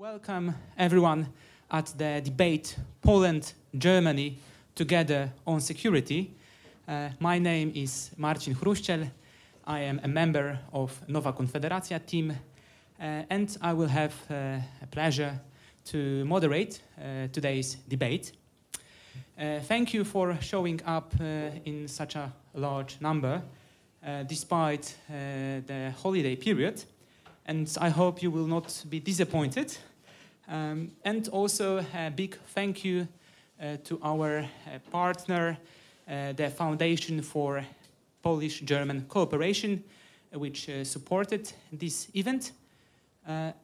Welcome everyone at the debate Poland Germany together on security. Uh, my name is Marcin Hruszczal. I am a member of Nowa Konfederacja team uh, and I will have uh, a pleasure to moderate uh, today's debate. Uh, thank you for showing up uh, in such a large number despite the holiday period and I hope you will not be disappointed um, and also a big thank you uh, to our uh, partner, uh, the Foundation for Polish-German Cooperation, which supported this event.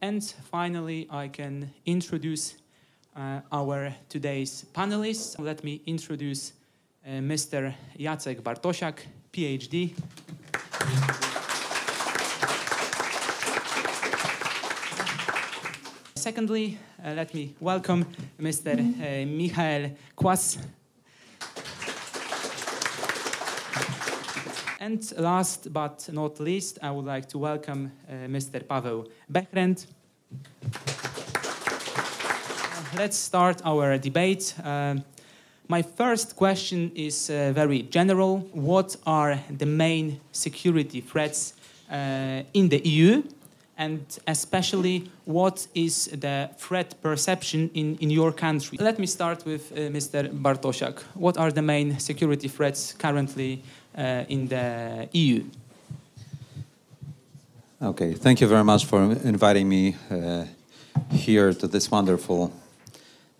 and finally, I can introduce our today's panelists. Let me introduce Mr. Jacek Bartosiak, PhD. Secondly, uh, let me welcome Mr. Uh, Michael Kwas. And last but not least, I would like to welcome uh, Mr. Pavel Behrendt. Let's start our debate. Uh, my first question is uh, very general. What are the main security threats uh, in the EU? And especially what is the threat perception in, in your country. Let me start with uh, Mr. Bartosiak. What are the main security threats currently uh, in the EU? Okay, thank you very much for inviting me uh, here to this wonderful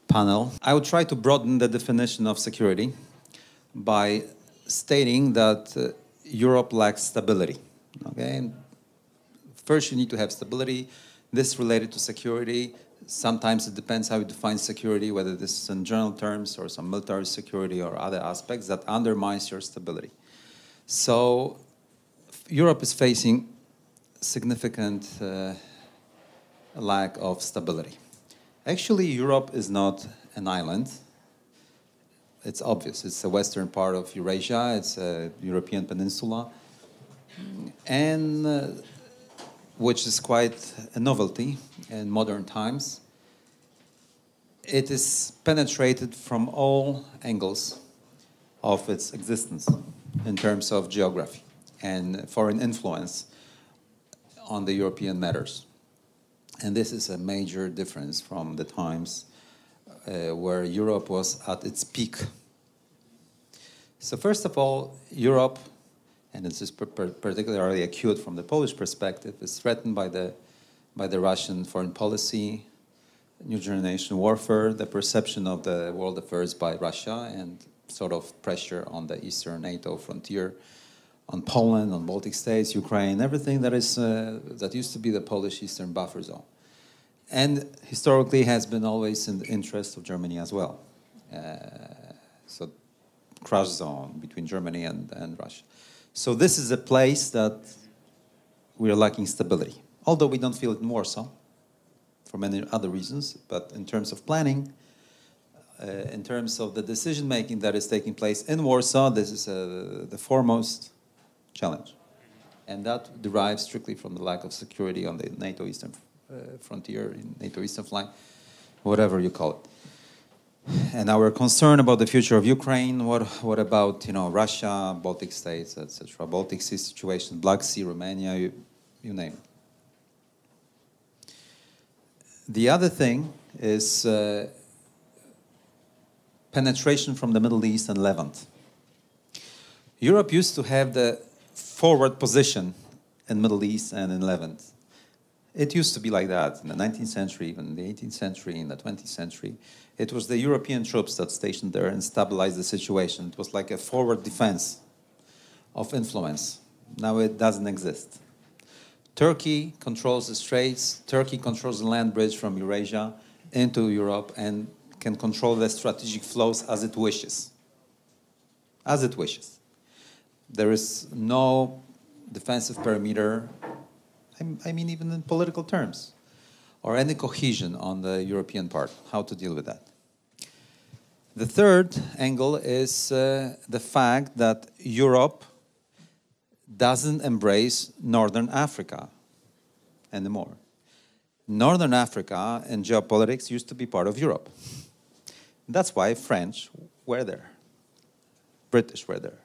panel. I will try to broaden the definition of security by stating that uh, Europe lacks stability. Okay, First, you need to have stability. This related to security. Sometimes it depends how you define security, whether this is in general terms or some military security or other aspects that undermines your stability. So Europe is facing significant uh, lack of stability. Actually, Europe is not an island. It's obvious. It's the western part of Eurasia. It's a European peninsula. And uh, which is quite a novelty in modern times. It is penetrated from all angles of its existence in terms of geography and foreign influence on the European matters. And this is a major difference from the times uh, where Europe was at its peak. So, first of all, Europe and this is particularly acute from the Polish perspective, is threatened by the, by the Russian foreign policy, new generation warfare, the perception of the world affairs by Russia, and sort of pressure on the eastern NATO frontier, on Poland, on Baltic states, Ukraine, everything that is uh, that used to be the Polish eastern buffer zone, and historically has been always in the interest of Germany as well. Uh, so, crush zone between Germany and, and Russia. So this is a place that we are lacking stability. Although we don't feel it more so, for many other reasons, but in terms of planning, uh, in terms of the decision making that is taking place in Warsaw, this is uh, the foremost challenge. And that derives strictly from the lack of security on the NATO eastern uh, frontier, in NATO eastern flank, whatever you call it and our concern about the future of Ukraine. What what about you know Russia, Baltic states, etc. Baltic Sea situation, Black Sea, Romania, you, you name. The other thing is uh, penetration from the Middle East and Levant. Europe used to have the forward position in Middle East and in Levant. It used to be like that in the 19th century, even in the 18th century, in the 20th century. It was the European troops that stationed there and stabilized the situation. It was like a forward defense of influence. Now it doesn't exist. Turkey controls the straits, Turkey controls the land bridge from Eurasia into Europe and can control the strategic flows as it wishes. As it wishes. There is no defensive perimeter, I mean, even in political terms or any cohesion on the European part, how to deal with that. The third angle is uh, the fact that Europe doesn't embrace Northern Africa anymore. Northern Africa and geopolitics used to be part of Europe. That's why French were there, British were there.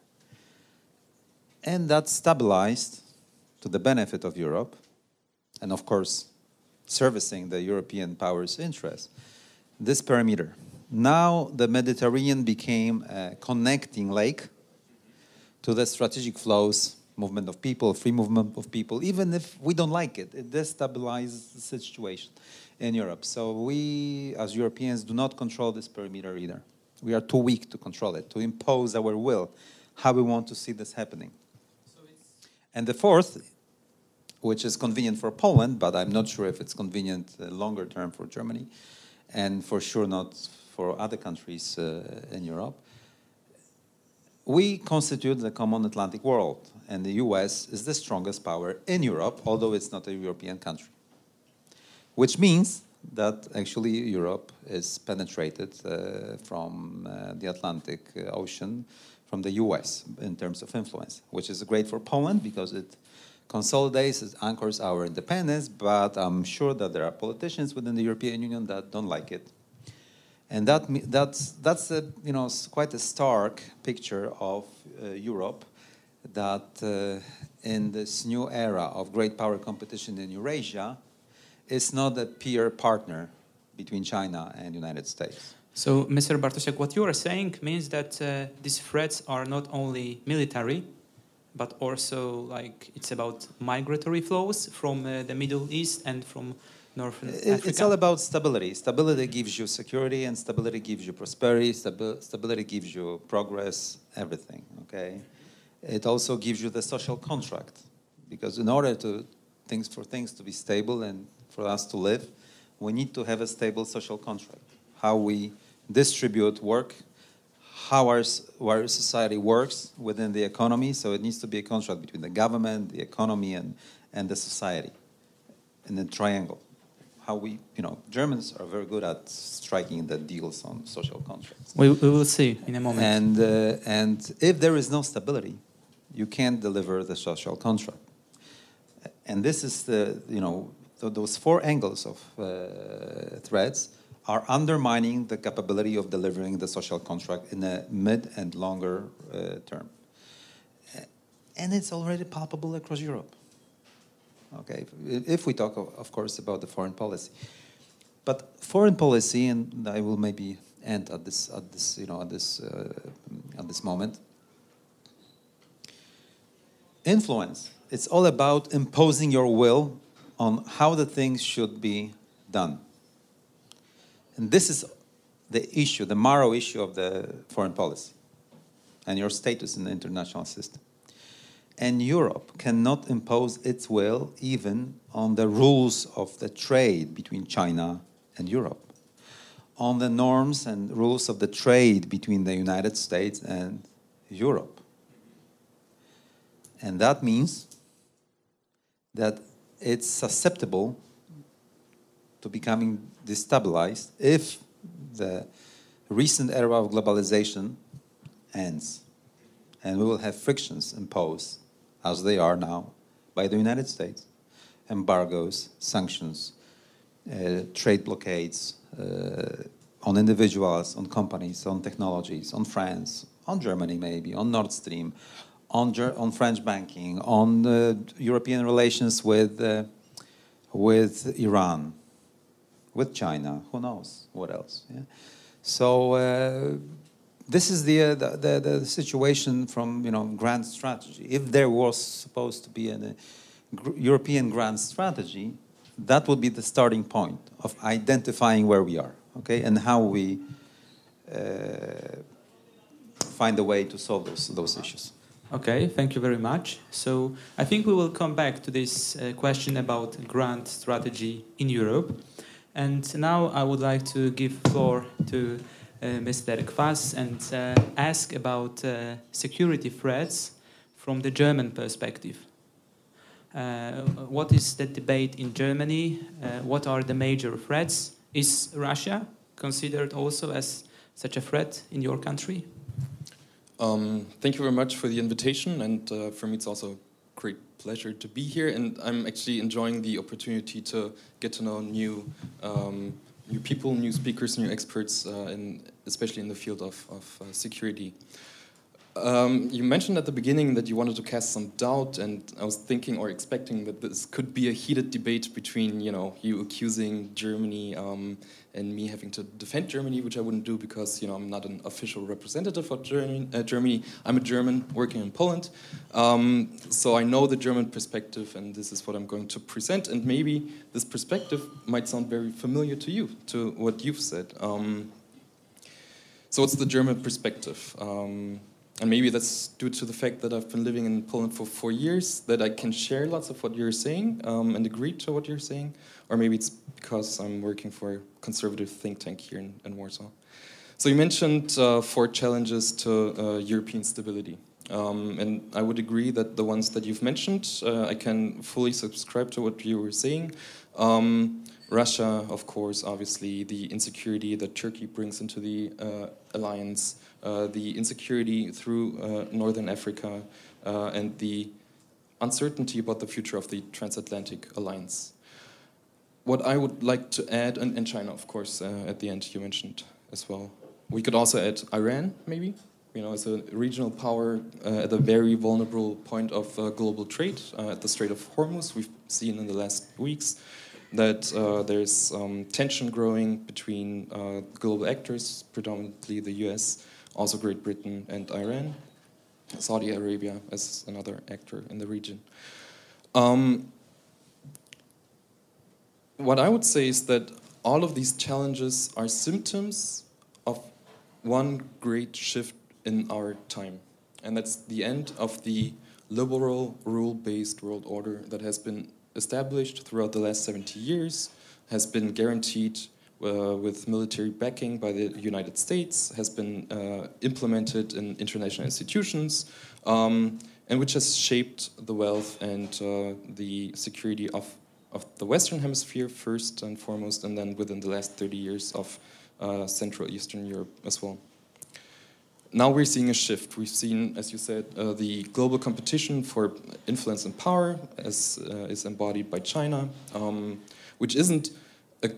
And that stabilized to the benefit of Europe, and of course, servicing the European powers' interests, this perimeter. Now the Mediterranean became a connecting lake to the strategic flows, movement of people, free movement of people, even if we don't like it, it destabilizes the situation in Europe. So we, as Europeans, do not control this perimeter either. We are too weak to control it, to impose our will, how we want to see this happening. and the fourth, which is convenient for Poland, but I'm not sure if it's convenient uh, longer term for Germany, and for sure not for other countries uh, in Europe. We constitute the common Atlantic world, and the US is the strongest power in Europe, although it's not a European country. Which means that actually Europe is penetrated uh, from uh, the Atlantic uh, Ocean, from the US in terms of influence, which is great for Poland because it consolidates, anchors our independence, but I'm sure that there are politicians within the European Union that don't like it. And that, that's, that's a, you know, quite a stark picture of uh, Europe that uh, in this new era of great power competition in Eurasia, it's not a peer partner between China and United States. So, Mr. Bartosiak, what you are saying means that uh, these threats are not only military, but also like it's about migratory flows from uh, the Middle East and from North Africa. It's all about stability. Stability gives you security, and stability gives you prosperity. Stabi stability gives you progress. Everything. Okay. It also gives you the social contract, because in order to things for things to be stable and for us to live, we need to have a stable social contract. How we distribute work, how our, our society works within the economy. So it needs to be a contract between the government, the economy, and, and the society in a triangle. How we, you know, Germans are very good at striking the deals on social contracts. We, we will see in a moment. And, uh, and if there is no stability, you can't deliver the social contract. And this is the, you know, those four angles of uh, threats are undermining the capability of delivering the social contract in a mid and longer uh, term. And it's already palpable across Europe. Okay, if we talk, of, of course, about the foreign policy. But foreign policy, and I will maybe end at this, at this, you know, at this, uh, at this moment. Influence. It's all about imposing your will on how the things should be done. And this is the issue, the marrow issue of the foreign policy and your status in the international system. And Europe cannot impose its will even on the rules of the trade between China and Europe, on the norms and rules of the trade between the United States and Europe. And that means that it's susceptible to becoming destabilized if the recent era of globalization ends. And we will have frictions imposed, as they are now, by the United States embargoes, sanctions, uh, trade blockades uh, on individuals, on companies, on technologies, on France, on Germany, maybe, on Nord Stream, on, on French banking, on uh, European relations with, uh, with Iran, with China, who knows what else. Yeah? So uh, this is the, uh, the, the, the, situation from you know grand strategy. If there was supposed to be a European grand strategy, that would be the starting point of identifying where we are, okay, and how we uh, find a way to solve those, those issues. Okay, thank you very much. So I think we will come back to this uh, question about grand strategy in Europe. And now I would like to give floor to uh, Mr. Kwas and uh, ask about uh, security threats from the German perspective. Uh, what is the debate in Germany? Uh, what are the major threats? Is Russia considered also as such a threat in your country? Um, thank you very much for the invitation, and uh, for me it's also great pleasure to be here, and I'm actually enjoying the opportunity to get to know new, um, new people, new speakers, new experts, uh, in, especially in the field of, of uh, security. Um, you mentioned at the beginning that you wanted to cast some doubt, and I was thinking or expecting that this could be a heated debate between, you know, you accusing Germany um, and me having to defend Germany, which I wouldn't do because, you know, I'm not an official representative of Germany. Uh, Germany. I'm a German working in Poland, um, so I know the German perspective, and this is what I'm going to present. And maybe this perspective might sound very familiar to you, to what you've said. Um, so, what's the German perspective? And maybe that's due to the fact that I've been living in Poland for four years, that I can share lots of what you're saying um, and agree to what you're saying. Or maybe it's because I'm working for a conservative think tank here in, in Warsaw. So you mentioned uh, four challenges to uh, European stability. Um, and I would agree that the ones that you've mentioned, uh, I can fully subscribe to what you were saying. Um, Russia, of course, obviously, the insecurity that Turkey brings into the uh, alliance, uh, the insecurity through uh, Northern Africa, uh, and the uncertainty about the future of the transatlantic alliance. What I would like to add, and, and China, of course, uh, at the end you mentioned as well. We could also add Iran, maybe, you know, as a regional power uh, at a very vulnerable point of global trade at the Strait of Hormuz. We've seen in the last weeks that uh, there's um, tension growing between uh, global actors, predominantly the US, also Great Britain and Iran, Saudi Arabia as another actor in the region. Um, what I would say is that all of these challenges are symptoms of one great shift in our time, and that's the end of the liberal, rule based world order that has been established throughout the last 70 years, has been guaranteed uh, with military backing by the United States, has been uh, implemented in international institutions, um, and which has shaped the wealth and uh, the security of, of the Western Hemisphere first and foremost, and then within the last 30 years of uh, Central Eastern Europe as well. Now we're seeing a shift. We've seen, as you said, uh, the global competition for influence and power as uh, is embodied by China, um, which isn't a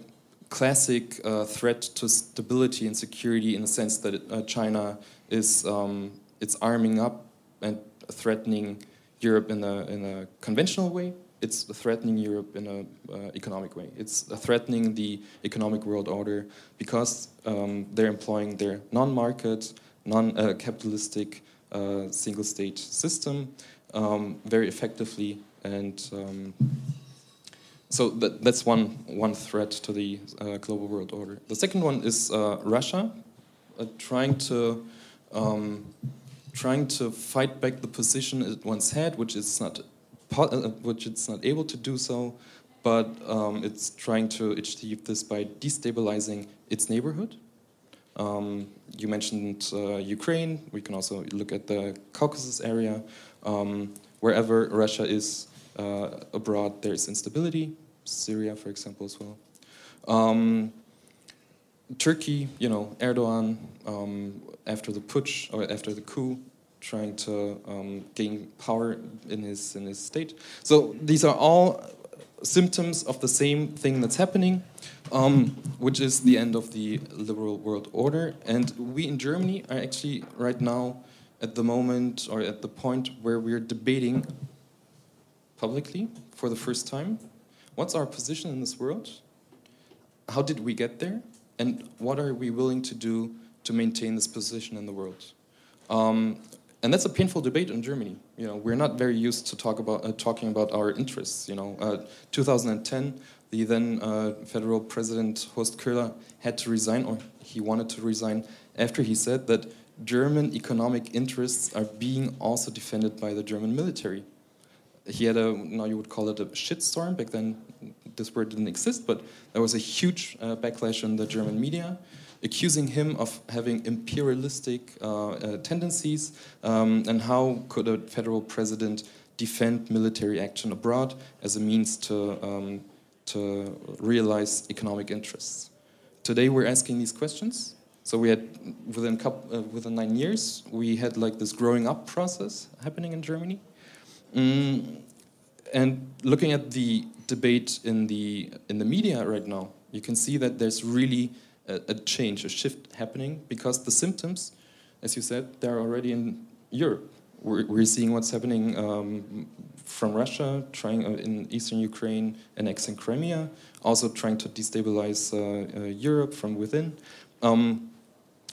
classic uh, threat to stability and security in the sense that uh, China is um, it's arming up and threatening Europe in a in a conventional way. It's threatening Europe in an uh, economic way. It's threatening the economic world order because um, they're employing their non-market non-capitalistic uh, single-state system um, very effectively, and um, so that, that's one one threat to the uh, global world order. The second one is uh, Russia trying to um, trying to fight back the position it once had, which is not which it's not able to do so, but um, it's trying to achieve this by destabilizing its neighborhood um, you mentioned uh, Ukraine. We can also look at the Caucasus area. Um, wherever Russia is uh, abroad, there is instability. Syria, for example, as well. Um, Turkey, you know, Erdogan, um, after the putsch or after the coup, trying to um, gain power in his in his state. So these are all symptoms of the same thing that's happening, um, which is the end of the liberal world order. And we in Germany are actually right now at the moment or at the point where we're debating publicly for the first time what's our position in this world? How did we get there? And what are we willing to do to maintain this position in the world? Um, and that's a painful debate in Germany. You know, we're not very used to talk about uh, talking about our interests. You know, uh, 2010, the then uh, federal president Horst Köhler had to resign, or he wanted to resign, after he said that German economic interests are being also defended by the German military. He had a now you would call it a shitstorm. Back then, this word didn't exist, but there was a huge uh, backlash in the German media accusing him of having imperialistic uh, uh, tendencies, um, and how could a federal president defend military action abroad as a means to, um, to realize economic interests. Today we're asking these questions. So we had within couple, uh, within nine years we had like this growing up process happening in Germany, Mm, and looking at the debate in the in the media right now, you can see that there's really a, a change, a shift happening because the symptoms, as you said, they're already in Europe. We're, we're seeing what's happening um, from Russia, trying uh, in eastern Ukraine, annexing Crimea, also trying to destabilize uh, uh, Europe from within. Um,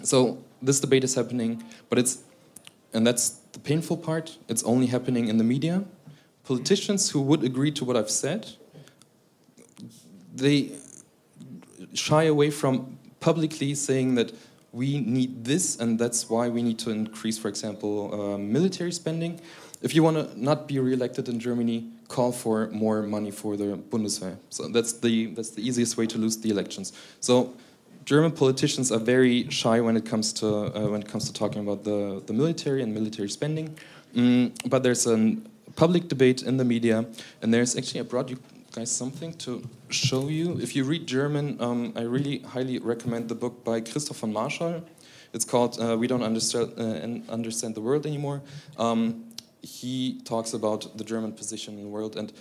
so this debate is happening, but it's, and that's the painful part. It's only happening in the media. Politicians who would agree to what I've said, they shy away from publicly saying that we need this and that's why we need to increase, for example, uh, military spending. If you want to not be re-elected in Germany, call for more money for the Bundeswehr. So that's the that's the easiest way to lose the elections. So German politicians are very shy when it comes to uh, when it comes to talking about the the military and military spending. Mm, but there's a public debate in the media, and there's actually brought you guys something to show you. If you read German, um, I really highly recommend the book by Christoph von Marschall. It's called uh, "We Don't Understand uh, Understand the World Anymore." Um, he talks about the German position in the world, and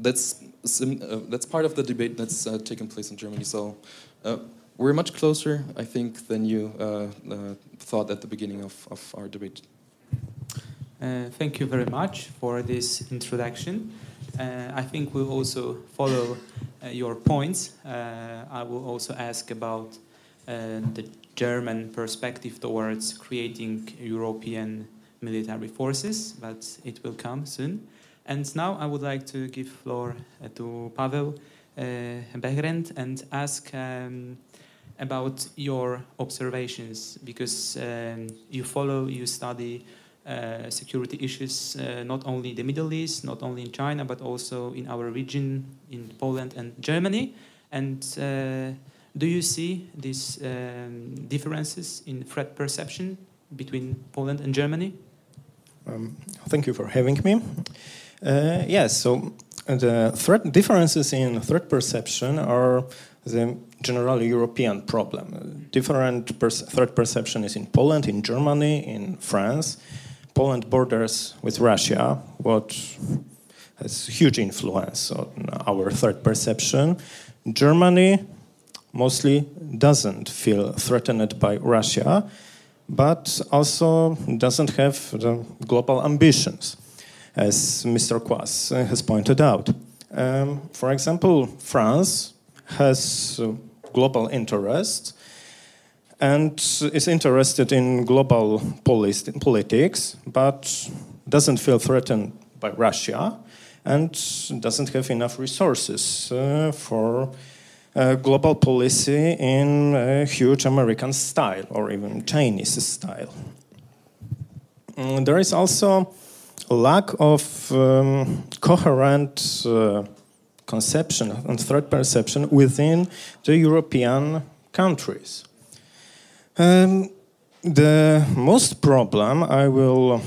that's uh, that's part of the debate that's uh, taken place in Germany. So uh, we're much closer, I think, than you uh, uh, thought at the beginning of, of our debate. Thank you very much for this introduction. I think we'll also follow your points. I will also ask about the German perspective towards creating European military forces, but it will come soon. And now I would like to give floor uh, to Pavel uh, and ask um, about your observations because um, you follow, you study uh, security issues uh, not only in the Middle East, not only in China, but also in our region, in Poland and Germany. And uh, do you see these um, differences in threat perception between Poland and Germany? Um, thank you for having me. Uh, yes, so the threat differences in threat perception are the general European problem. Different threat perception is in Poland, in Germany, in France. Poland borders with Russia, what has huge influence on our threat perception. Germany mostly doesn't feel threatened by Russia but also doesn't have the global ambitions, as Mr. Kwas has pointed out. Um, for example, France has global interests and is interested in global politics, but doesn't feel threatened by Russia and doesn't have enough resources uh, for global policy in a huge American style or even Chinese style. Mm, there is also a lack of um, coherent uh, conception and threat perception within the European countries. Um, the most problem I will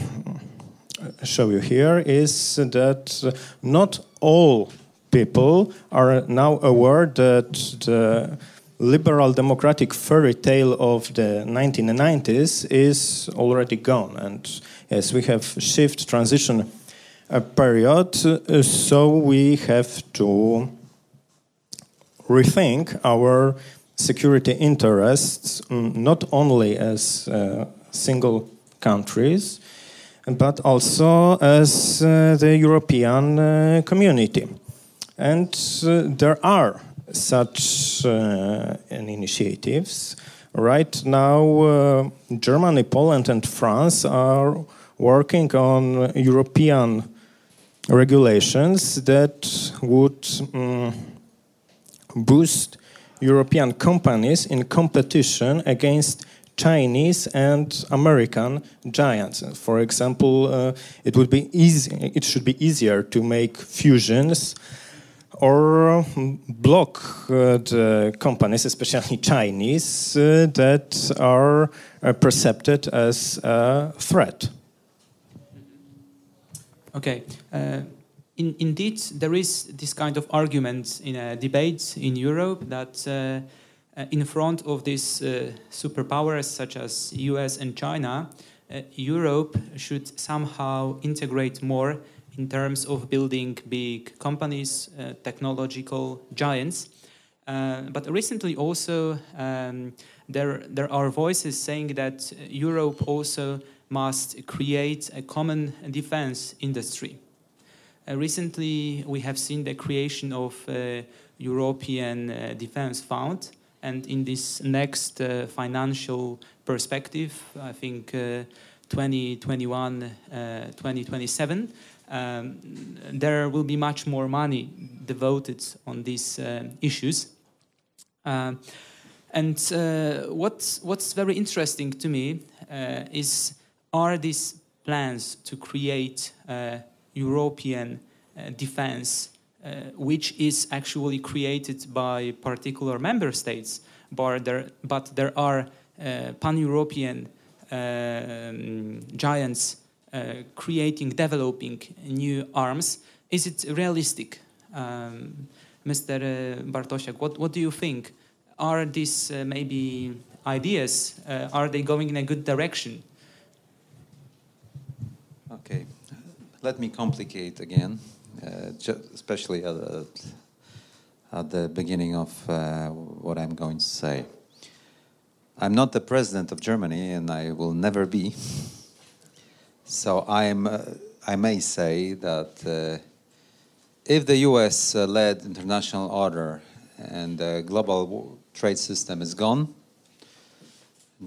show you here is that not all people are now aware that the liberal democratic fairy tale of the 1990s is already gone. And yes, we have shift transition a period, uh, so we have to rethink our security interests, um, not only as uh, single countries, but also as uh, the European uh, community. And uh, there are such uh, initiatives. Right now, uh, Germany, Poland, and France are working on European regulations that would um, boost European companies in competition against Chinese and American giants. For example, uh, it would be easy. It should be easier to make fusions or block uh, the companies, especially Chinese, uh, that are uh, perceived as a threat. Okay. Uh, in, indeed, there is this kind of argument in a debate in Europe that uh, uh, in front of these superpowers such as US and China, Europe should somehow integrate more in terms of building big companies, uh, technological giants. Uh, but recently also um, there, there are voices saying that Europe also must create a common defense industry. Uh, recently, we have seen the creation of a European uh, Defense Fund, and in this next uh, financial perspective, I think 2021, uh, 2027, um, there will be much more money devoted on these uh, issues. Uh, and what's, what's very interesting to me is are these plans to create European uh, defense, uh, which is actually created by particular member states, but there, but there are uh, pan-European um, giants creating, developing new arms. Is it realistic? Um, Mr. Bartosiak, what, what do you think? Are these uh, maybe ideas, uh, are they going in a good direction? Okay let me complicate again, uh, especially at the, at the, beginning of uh, what I'm going to say. I'm not the president of Germany, and I will never be. So I'm, uh, I may say that uh, if the U.S.-led uh, international order and the global trade system is gone,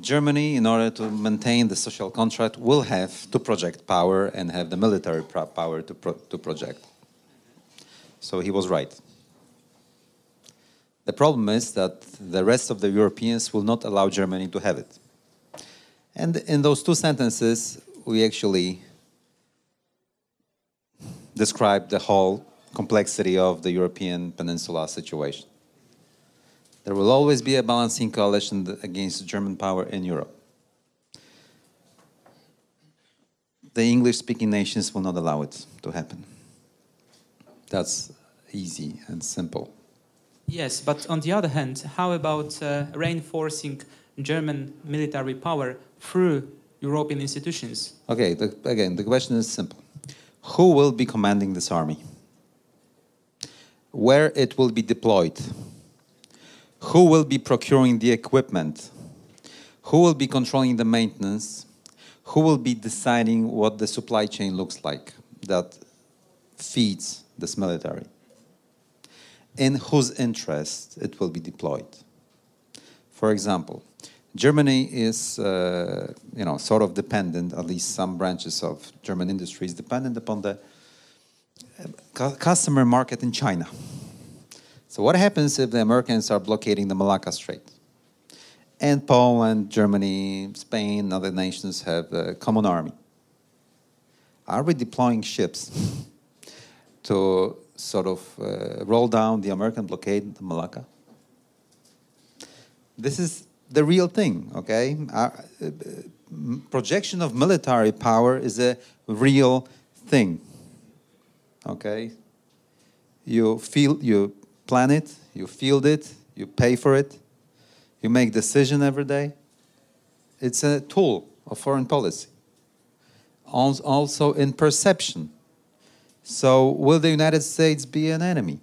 Germany, in order to maintain the social contract, will have to project power and have the military power to, pro to project. So he was right. The problem is that the rest of the Europeans will not allow Germany to have it. And in those two sentences, we actually describe the whole complexity of the European peninsula situation. There will always be a balancing coalition against German power in Europe. The English speaking nations will not allow it to happen. That's easy and simple. Yes, but on the other hand, how about uh, reinforcing German military power through European institutions? Okay, the, again, the question is simple Who will be commanding this army? Where it will be deployed? Who will be procuring the equipment? Who will be controlling the maintenance? Who will be deciding what the supply chain looks like that feeds this military? In whose interest it will be deployed? For example, Germany is, uh, you know, sort of dependent, at least some branches of German industries, dependent upon the uh, customer market in China. So what happens if the Americans are blockading the Malacca Strait? And Poland, Germany, Spain, other nations have a common army. Are we deploying ships to sort of uh, roll down the American blockade of Malacca? This is the real thing, okay? Our, uh, projection of military power is a real thing, okay? You feel, you plan it, you field it, you pay for it, you make decision every day. It's a tool of foreign policy. Also in perception. So will the United States be an enemy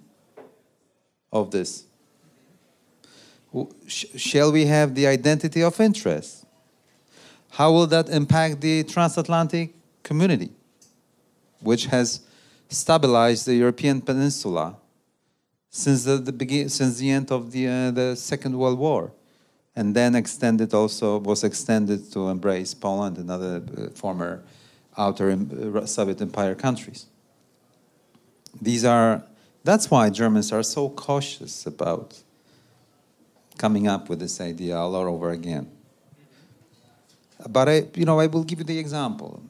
of this? Shall we have the identity of interest? How will that impact the transatlantic community, which has stabilized the European peninsula since the, the begin, since the end of the uh, the Second World War, and then extended also was extended to embrace Poland and other uh, former outer uh, Soviet Empire countries. These are that's why Germans are so cautious about coming up with this idea all over again. But I, you know, I will give you the example.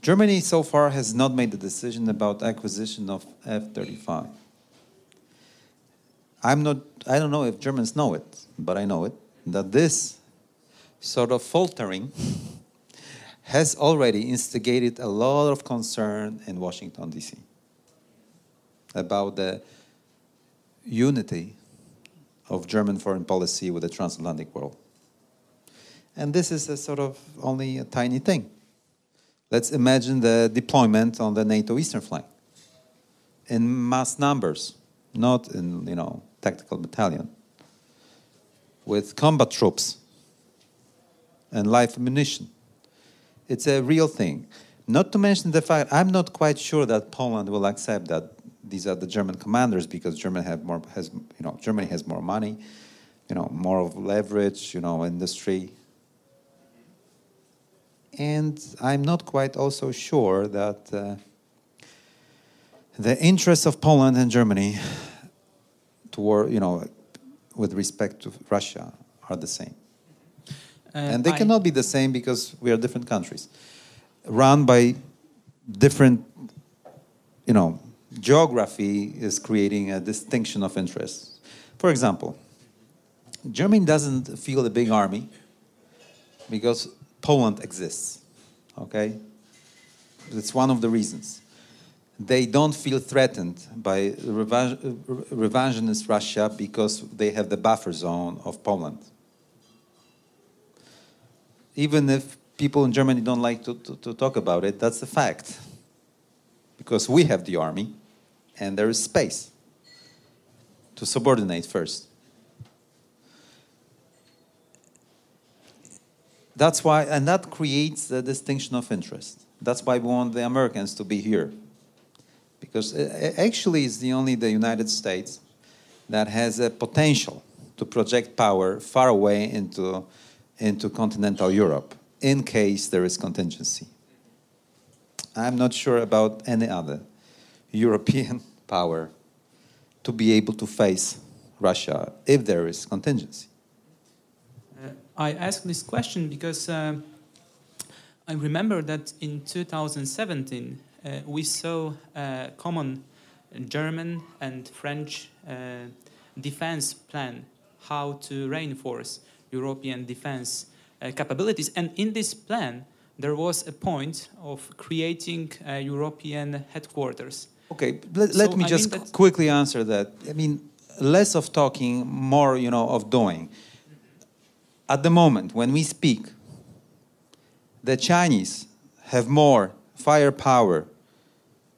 Germany so far has not made the decision about acquisition of F-35. I'm not, I don't know if Germans know it, but I know it, that this sort of faltering has already instigated a lot of concern in Washington, D.C. about the unity of German foreign policy with the transatlantic world. And this is a sort of only a tiny thing. Let's imagine the deployment on the NATO eastern flank in mass numbers, not in you know tactical battalion, with combat troops and live ammunition. It's a real thing. Not to mention the fact I'm not quite sure that Poland will accept that these are the German commanders because Germany have more has you know Germany has more money, you know more of leverage, you know industry. And I'm not quite also sure that uh, the interests of Poland and Germany toward you know with respect to Russia are the same. Uh, and they I- cannot be the same because we are different countries. Run by different you know geography is creating a distinction of interests for example germany doesn't feel a big army because poland exists okay? That's one of the reasons they don't feel threatened by revisionist russia because they have the buffer zone of poland even if people in Germany don't like to, to, to talk about it, that's a fact. Because we have the army and there is space to subordinate first. That's why, and that creates a distinction of interest. That's why we want the Americans to be here. Because uh, actually, it's the only the United States that has a potential to project power far away into, into continental Europe in case there is contingency. I'm not sure about any other European power to be able to face Russia if there is contingency. Uh, I ask this question because uh, I remember that in 2017 uh, we saw a common German and French uh, defense plan how to reinforce European defense uh, capabilities. And in this plan, there was a point of creating a European headquarters. Okay, let, let me I just that- quickly answer that. I mean, less of talking, more, you know, of doing. At the moment, when we speak, the Chinese have more firepower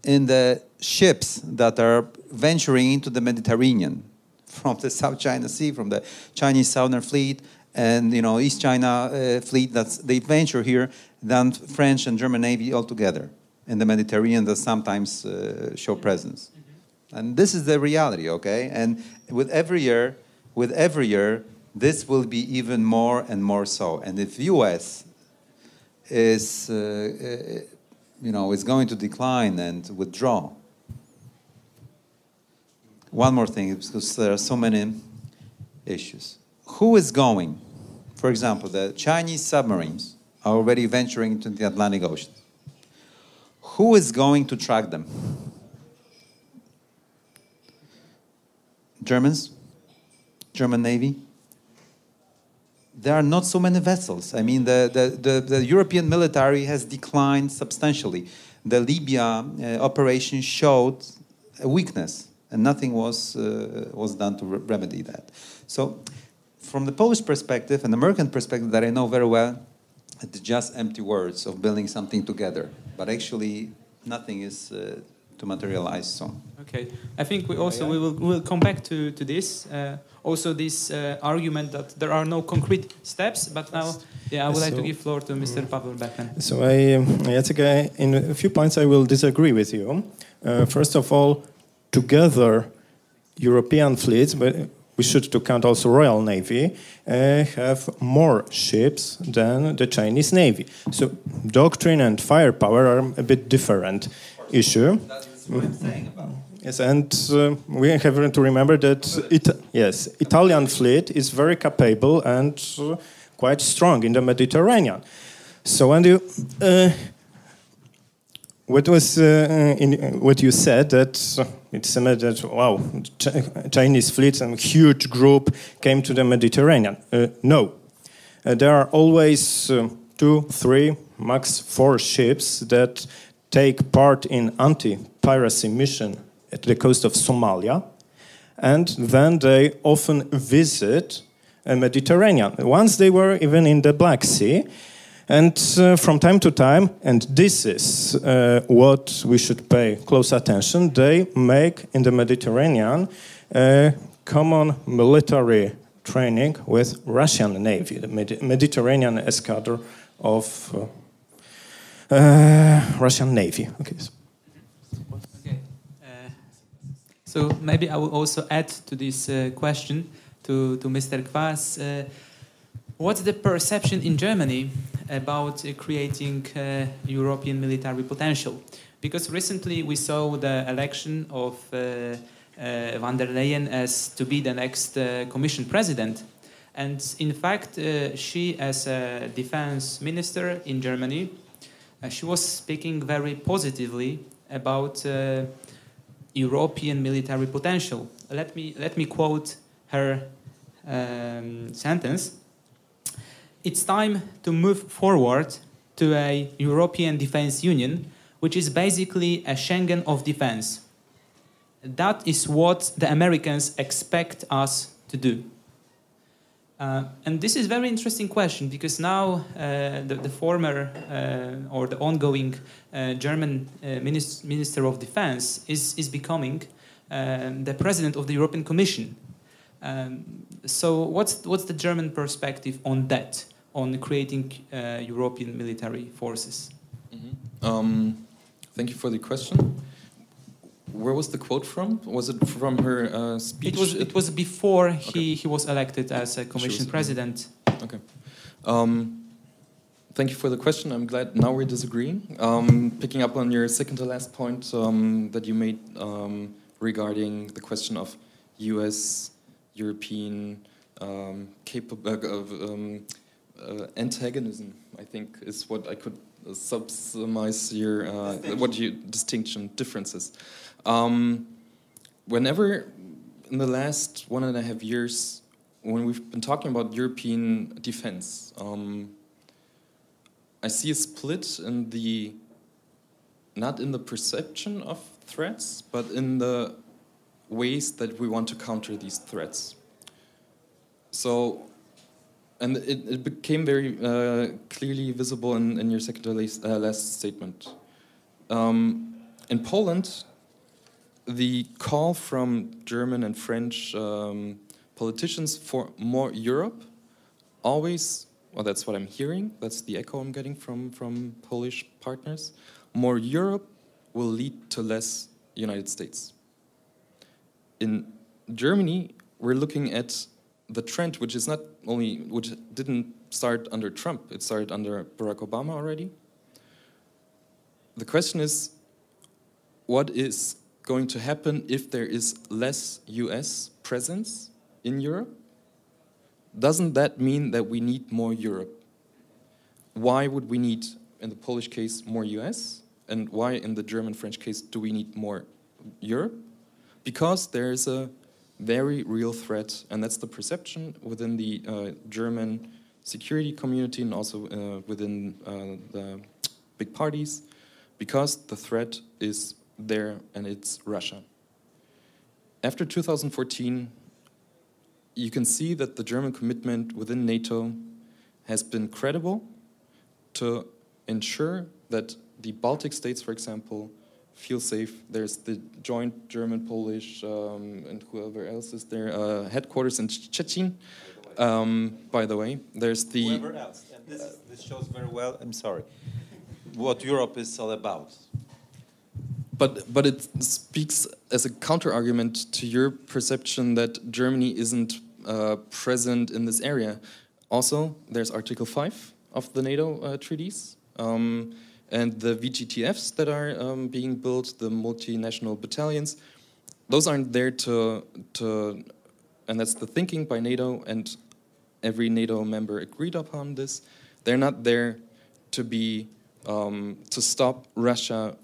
in the ships that are venturing into the Mediterranean from the South China Sea, from the Chinese Southern Fleet, and you know East China uh, Fleet. That's they venture here than French and German Navy altogether in the Mediterranean that sometimes uh, show presence. And this is the reality, okay? And with every year, with every year, this will be even more and more so. And if U.S. is, uh, uh, you know, is going to decline and withdraw. One more thing, because there are so many issues. Who is going? For example, the Chinese submarines are already venturing into the Atlantic Ocean. Who is going to track them? Germans? German Navy? There are not so many vessels. I mean, the, the, the, the European military has declined substantially. The Libya uh, operation showed a weakness, and nothing was, uh, was done to re- remedy that. So, from the Polish perspective and American perspective that I know very well, it's just empty words of building something together. But actually, nothing is uh, to materialize soon. Okay, I think we also we will we will come back to to this. Uh, also, this uh, argument that there are no concrete steps. But now, yeah, I would like to So- give floor to Mr. Pavel Becken. So I, um, Jacek, I, in a few points I will disagree with you. Uh, first of all, together, European fleets, but we should to count also Royal Navy, uh, have more ships than the Chinese Navy. So doctrine and firepower are a bit different issue. That's what I'm saying about. Yes, and uh, we have to remember that it, yes, Italian fleet is very capable and uh, quite strong in the Mediterranean. So when you uh, what was uh, in what you said that uh, it seemed that wow, Ch- Chinese fleet and huge group came to the Mediterranean. Uh, no, there are always two, three, max four ships that take part in anti-piracy mission at the coast of Somalia, and then they often visit the Mediterranean. Once they were even in the Black Sea, And uh, from time to time, and this is uh, what we should pay close attention, they make in the Mediterranean a common military training with Russian Navy, the Med Mediterranean escadron of uh, uh, Russian Navy. Okay. Uh, so maybe I will also add to this uh, question to, to Mr. Kwas. Uh, what's the perception in Germany about uh, creating uh, European military potential? Because recently we saw the election of uh, uh, van der Leyen as to be the next Commission president. And in fact, she, as a defense minister in Germany, she was speaking very positively about European military potential. Let me, let me quote her um, sentence it's time to move forward to a European Defence Union, which is basically a Schengen of defense. That is what the Americans expect us to do. Uh, and this is a very interesting question because now uh, the, the, former uh, or the ongoing uh, German uh, minister, minister, of Defense is, is becoming um, the president of the European Commission. Um, so, what's, what's the German perspective on that? on creating uh, European military forces? Mm -hmm. um, thank you for the question. Where was the quote from? Was it from her uh, speech? It was. It was before okay. he, he was elected as a commission president. Okay. Um, thank you for the question. I'm glad now we're disagreeing. Um, picking up on your second to last point um, that you made um, regarding the question of U.S. European um, capable uh, of uh, antagonism, I think, is what I could uh, subsumize your uh, what you distinction differences. Um, whenever in the last one and a half years, when we've been talking about European defense, um, I see a split in the not in the perception of threats, but in the ways that we want to counter these threats. So and it, it became very uh, clearly visible in, in your second last, uh, last statement. Um, in Poland, the call from German and French um, politicians for more Europe always, well, that's what I'm hearing, that's the echo I'm getting from, from Polish partners. More Europe will lead to less United States. In Germany, we're looking at the trend, which is not only which didn't start under Trump, it started under Barack Obama already. The question is, what is going to happen if there is less U.S. presence in Europe? Doesn't that mean that we need more Europe? Why would we need, in the Polish case, more US? And why, in the German French case, do we need more Europe? Because there is a very real threat, and that's the perception within the uh, German security community and also uh, within uh, the big parties, because the threat is there and it's Russia. After 2014, you can see that the German commitment within NATO has been credible to ensure that the Baltic states, for example, feel safe. There's the joint German-Polish um, and whoever else is there uh, headquarters in Szczecin. Um, by the way, there's the. Whoever else. And this, is, this shows very well. I'm sorry. What Europe is all about. But but it speaks as a counter argument to your perception that Germany isn't uh, present in this area. Also, there's Article Five of the NATO uh, treaties. Um, and the VGTFs that are um, being built, the multinational battalions, those aren't there to, to, and that's the thinking by NATO, and every NATO member agreed upon this. They're not there to be um, to stop Russia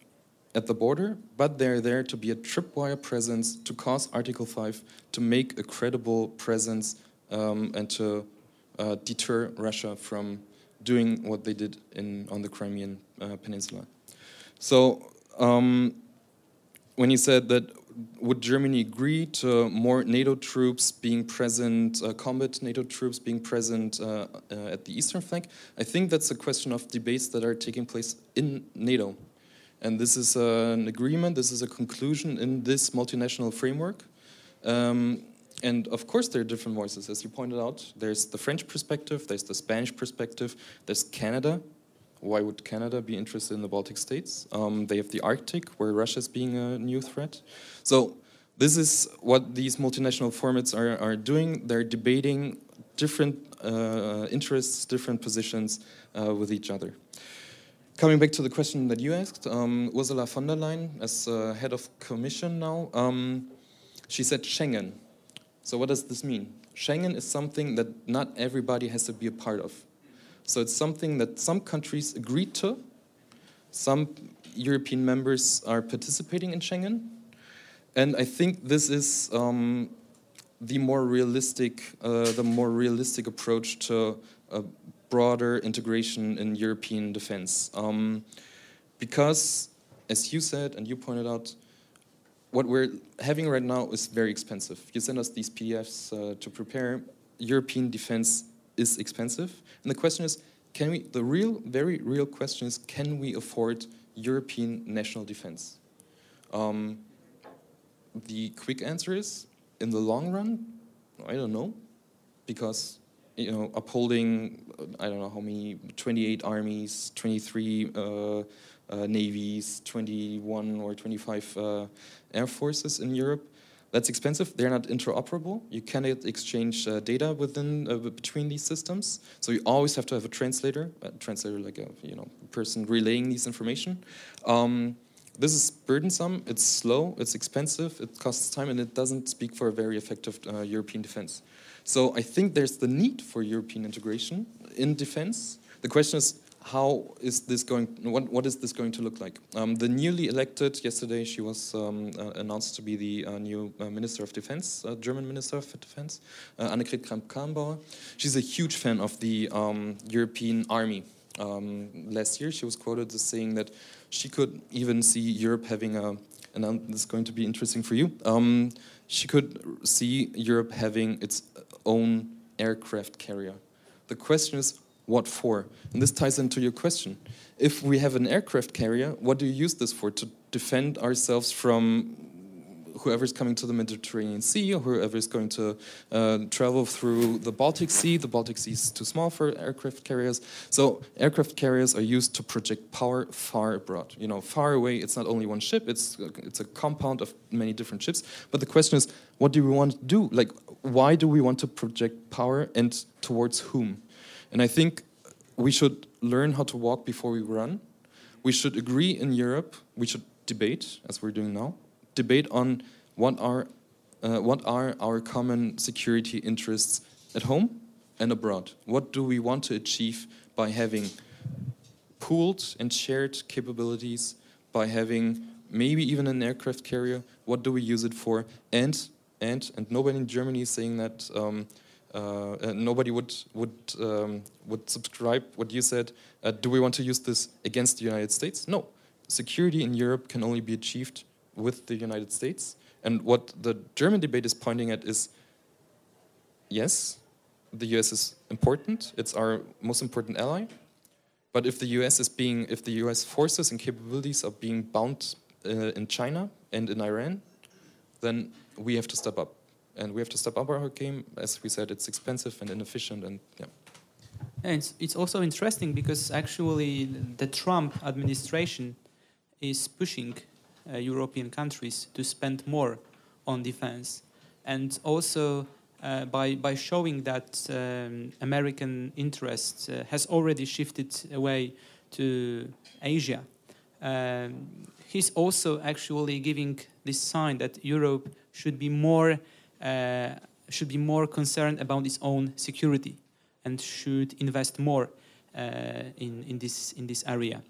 at the border, but they're there to be a tripwire presence to cause Article 5 to make a credible presence um, and to uh, deter Russia from doing what they did in, on the Crimean uh, Peninsula. So um, when you said that would Germany agree to more NATO troops being present, uh, combat NATO troops being present uh, uh, at the eastern flank? I think that's a question of debates that are taking place in NATO. And this is an agreement, this is a conclusion in this multinational framework. Um, and of course, there are different voices, as you pointed out. There's the French perspective, there's the Spanish perspective, there's Canada. Why would Canada be interested in the Baltic states? Um, they have the Arctic, where Russia is being a new threat. So, this is what these multinational formats are, are doing. They're debating different uh, interests, different positions uh, with each other. Coming back to the question that you asked, um, Ursula von der Leyen, as uh, head of commission now, um, she said Schengen. So what does this mean? Schengen is something that not everybody has to be a part of. So it's something that some countries agreed to. Some European members are participating in Schengen. And I think this is um, the more realistic, uh, the more realistic approach to a broader integration in European defense. Um, because, as you said and you pointed out, what we're having right now is very expensive. You send us these PDFs uh, to prepare. European defense is expensive. And the question is, can we, the real, very real question is, can we afford European national defense? Um, the quick answer is, in the long run, I don't know, because you know, upholding, I don't know how many, 28 armies, 23 uh, uh, navies, 21 or 25 uh, air forces in Europe. That's expensive. They're not interoperable. You cannot exchange uh, data within uh, between these systems. So you always have to have a translator, a translator like a you know person relaying these information. Um, this is burdensome. It's slow. It's expensive. It costs time, and it doesn't speak for a very effective uh, European defense. So I think there's the need for European integration in defense. The question is how is this going? What, what is this going to look like? Um, the newly elected yesterday, she was um, uh, announced to be the uh, new uh, Minister of Defense, uh, German Minister of Defense, uh, Annegret Kramp-Karrenbauer. She's a huge fan of the um, European Army. Um, last year, she was quoted as saying that she could even see Europe having a, and this is going to be interesting for you. Um, she could see Europe having its own aircraft carrier. The question is, what for? And this ties into your question. If we have an aircraft carrier, what do you use this for? To defend ourselves from whoever's coming to the Mediterranean Sea or whoever is going to uh, travel through the Baltic Sea. The Baltic Sea is too small for aircraft carriers. So aircraft carriers are used to project power far abroad. You know, far away, it's not only one ship, it's, it's a compound of many different ships. But the question is, what do we want to do? Like, why do we want to project power and towards whom? And I think we should learn how to walk before we run. We should agree in Europe, we should debate, as we're doing now, debate on what are, uh, what are our common security interests at home and abroad. What do we want to achieve by having pooled and shared capabilities, by having maybe even an aircraft carrier? What do we use it for? And and and nobody in Germany is saying that. Um, uh, nobody would would um, would subscribe what you said. Uh, do we want to use this against the United States? No. Security in Europe can only be achieved with the United States. And what the German debate is pointing at is yes, the US is important, it's our most important ally. But if the US is being, if the US forces and capabilities are being bound uh, in China and in Iran, then we have to step up. And we have to step up our game. As we said, it's expensive and inefficient, and yeah. And it's, it's also interesting because actually the Trump administration is pushing uh, European countries to spend more on defense. And also uh, by, by showing that um, American interest uh, has already shifted away to Asia, um, he's also actually giving this sign that Europe should be more uh, should be more concerned about its own security and should invest more uh, in in this in this area.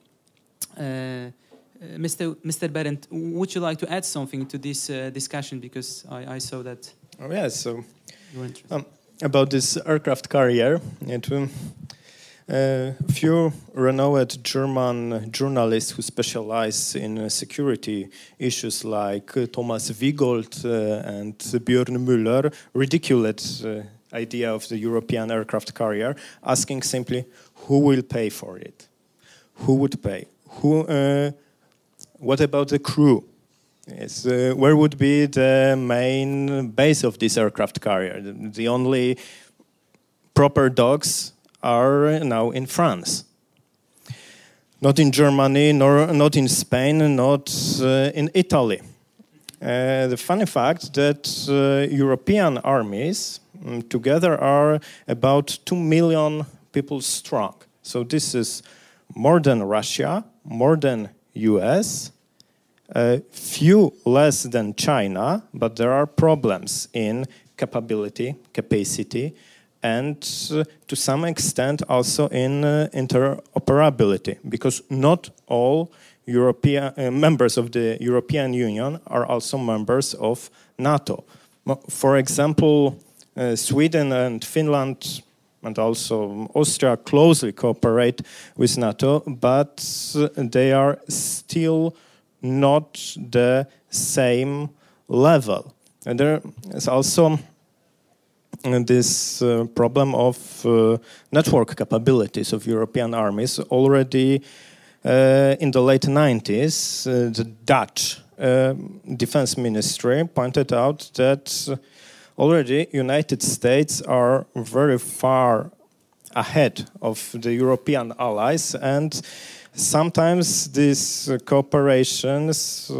Uh, uh, Mr. Mr. Behrendt, would you like to add something to this uh, discussion? Because I, I, saw that. Oh, yes. So, um, about this aircraft carrier, it, um, A few renowned German journalists who specialize in uh, security issues, like uh, Thomas Wiegold uh, and Björn Müller, ridiculed uh, idea of the European aircraft carrier, asking simply, who will pay for it? Who would pay? Who? What about the crew? Yes, uh, where would be the main base of this aircraft carrier? The, the only proper docks are now in France. Not in Germany, nor not in Spain, not uh, in Italy. Uh, the funny fact that uh, European armies um, together are about 2 million people strong. So this is more than Russia, more than US, a few less than China, but there are problems in capability, capacity, and uh, to some extent also in uh, interoperability, because not all European uh, members of the European Union are also members of NATO. For example, uh, Sweden and Finland and also Austria closely cooperate with NATO, but they are still not the same level. And there is also this uh, problem of uh, network capabilities of European armies. Already uh, in the late 90s, uh, the Dutch uh, defense ministry pointed out that already United States are very far ahead of the European allies and sometimes these cooperations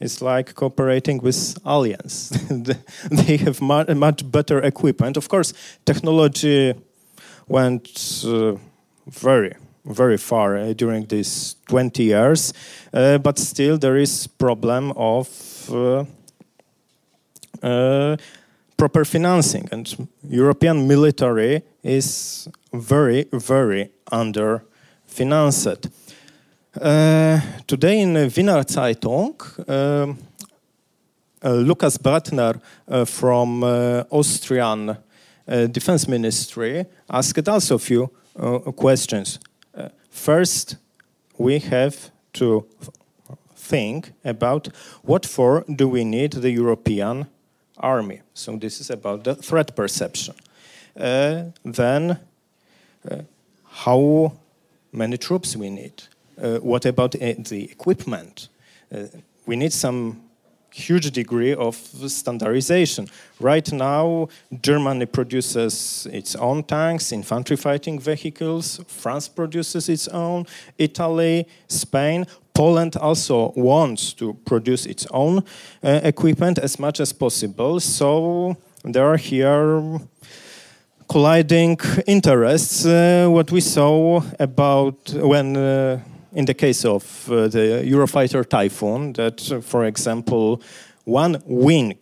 is like cooperating with aliens. they have much better equipment. Of course, technology went uh, very, very far uh, during these 20 years, uh, but still there is problem of uh, uh, proper financing, and European military is very, very under financed. Uh, today in Wiener Zeitung, uh, uh, Lukas Brettner uh, from uh, Austrian uh, Defense Ministry asked also a few questions. first, we have to think about what for do we need the European army. So this is about the threat perception. then, how many troops we need uh, what about uh, the equipment? Uh, we need some huge degree of standardization. Right now, Germany produces its own tanks, infantry fighting vehicles, France produces its own, Italy, Spain, Poland also wants to produce its own uh, equipment as much as possible. So there are here colliding interests. Uh, what we saw about when uh, in the case of uh, the Eurofighter Typhoon, that, uh, for example, one wing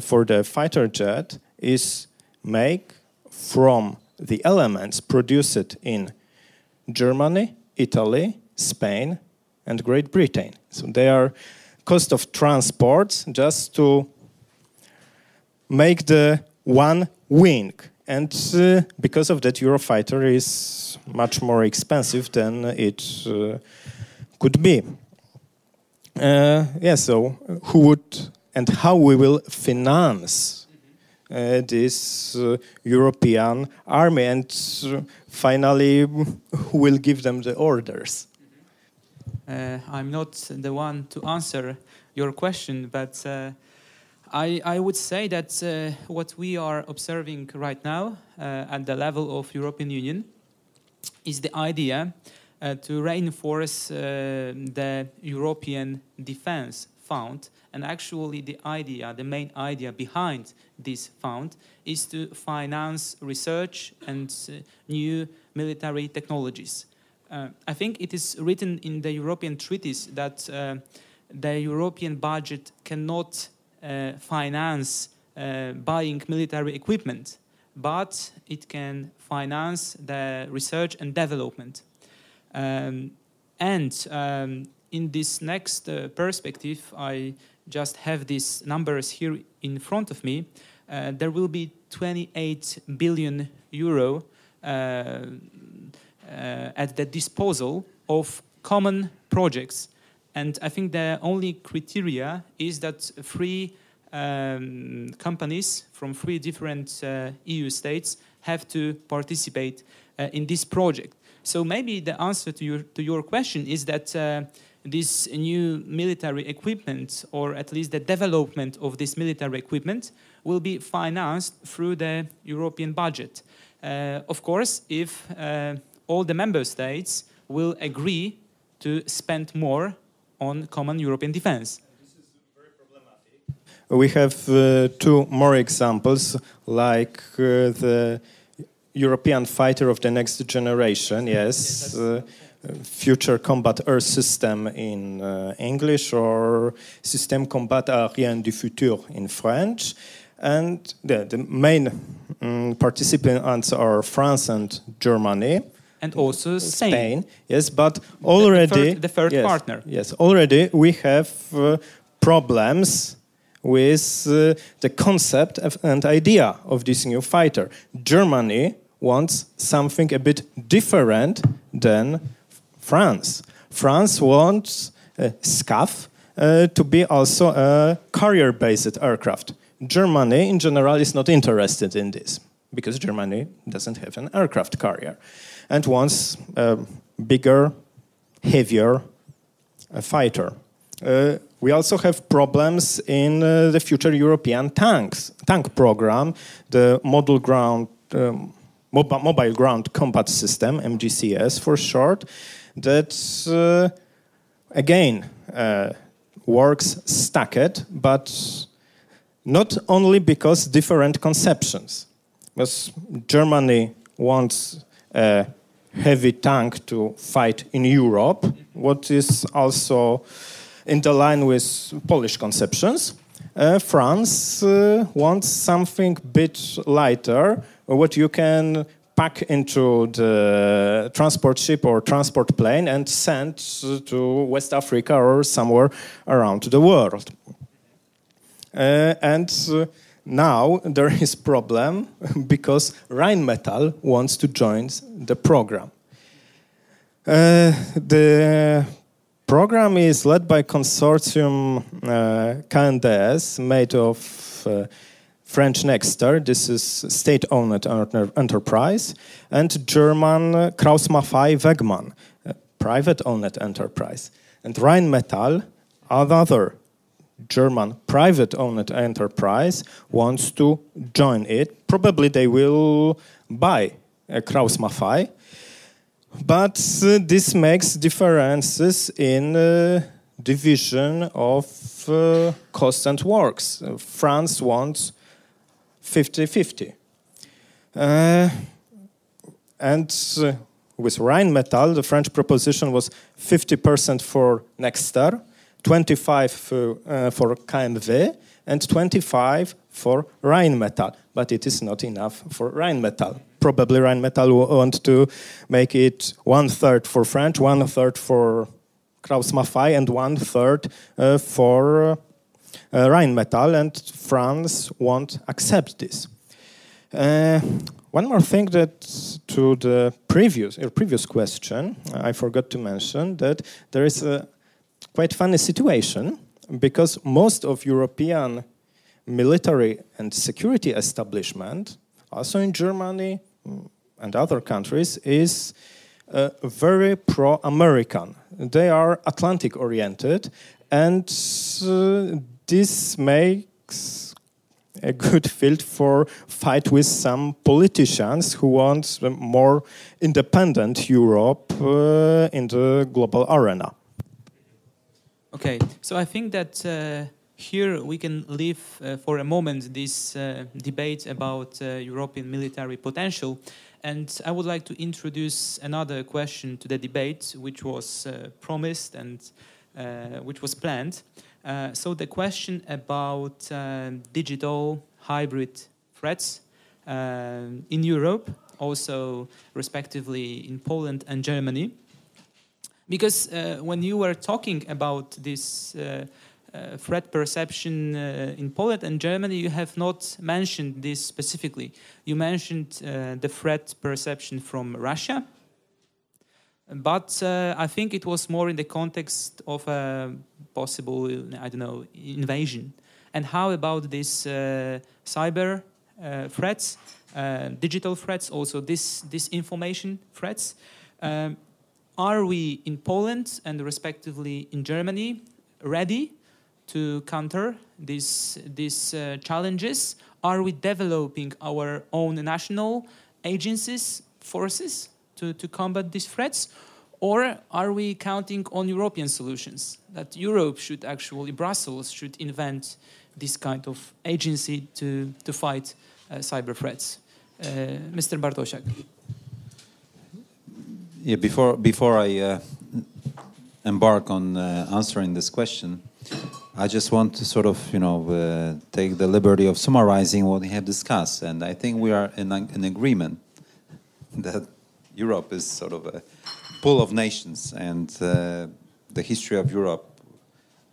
for the fighter jet is made from the elements produced in Germany, Italy, Spain, and Great Britain. So they are cost of transport just to make the one wing. And uh, because of that, Eurofighter is much more expensive than it uh, could be. Uh, yeah, so who would and how we will finance uh, this uh, European army and uh, finally who will give them the orders? I'm not the one to answer your question, but I, I, would say that what we are observing right now at the level of European Union is the idea uh, to reinforce uh, the European Defense Fund. And actually, the idea, the main idea behind this fund is to finance research and uh, new military technologies. Uh, I think it is written in the European treaties that uh, the European budget cannot uh, finance buying military equipment but it can finance the research and development. Um, and um, in this next uh, perspective, I just have these numbers here in front of me. Uh, there will be 28 billion euro uh, uh, at the disposal of common projects. And I think the only criteria is that three um, companies from three different uh, EU states have to participate uh, in this project. So maybe the answer to your, to your question is that uh, this new military equipment, or at least the development of this military equipment, will be financed through the European budget. Uh, of course, if uh, all the member states will agree to spend more on common European defense. We have uh, two more examples, like uh, the European fighter of the next generation, yes, uh, future combat air system in uh, English, or Système combat aérien du futur in French. And the, the main um, participants are France and Germany and also Spain. Spain. Yes, but already the, third, the third yes, partner. Yes, already we have uh, problems with uh, the concept of, and idea of this new fighter. Germany wants something a bit different than France. France wants uh, SCAF uh, to be also a carrier-based aircraft. Germany, in general, is not interested in this because Germany doesn't have an aircraft carrier and wants a bigger, heavier uh, fighter. Uh, we also have problems in uh, the future European tanks tank program, the model ground um, mobile, ground combat system (MGCS) for short, that uh, again uh, works stacked, but not only because different conceptions. Because Germany wants a heavy tank to fight in Europe, what is also in the line with Polish conceptions. Uh, France uh, wants something a bit lighter, what you can pack into the transport ship or transport plane and send to West Africa or somewhere around the world. Uh, and uh, now there is problem because Rheinmetall wants to join the program. Uh, the program is led by consortium uh, KNDS, made of uh, French Nexter, this is state-owned enterprise, and German Krauss Maffei Wegmann, private-owned enterprise. And Rheinmetall, another German private-owned enterprise, wants to join it. Probably they will buy a Krauss Maffei, but uh, this makes differences in uh, division of uh, costs and works. France wants 50-50. Uh, and uh, with Rheinmetall, the French proposition was 50% for Nexter, 25 for, uh, for KMW, and 25 for Rheinmetall. But it is not enough for Rheinmetall. Probably Rheinmetall will want to make it one third for French, one third for Krauss Maffei, and one third uh, for uh, Rheinmetall, and France won't accept this. Uh, one more thing that to the previous your previous question, I forgot to mention that there is a quite funny situation because most of European military and security establishment, also in Germany and other countries, is uh, very pro-American. They are Atlantic-oriented, and uh, this makes a good field for fight with some politicians who want more independent Europe uh, in the global arena. Okay, so I think that uh, here we can leave uh, for a moment this uh, debate about uh, European military potential. And I would like to introduce another question to the debate, which was uh, promised and which was planned. Uh, so the question about uh, digital hybrid threats uh, in Europe, also respectively in Poland and Germany, because uh, when you were talking about this uh, threat perception in Poland and Germany, you have not mentioned this specifically. You mentioned the threat perception from Russia, but uh, I think it was more in the context of a possible, I don't know, invasion. And how about these uh, cyber uh, threats, uh, digital threats, also this disinformation threats? Um, are we in Poland and respectively in Germany ready to counter these, these uh, challenges? Are we developing our own national agencies, forces to, to combat these threats? Or are we counting on European solutions? That Europe should actually, Brussels should invent this kind of agency to, to fight uh, cyber threats. Uh, Mr. Bartosiak. Yeah, before, before I uh, embark on uh, answering this question, I just want to sort of, you know, uh, take the liberty of summarizing what we have discussed. And I think we are in, in agreement that Europe is sort of a pool of nations, and uh, the history of Europe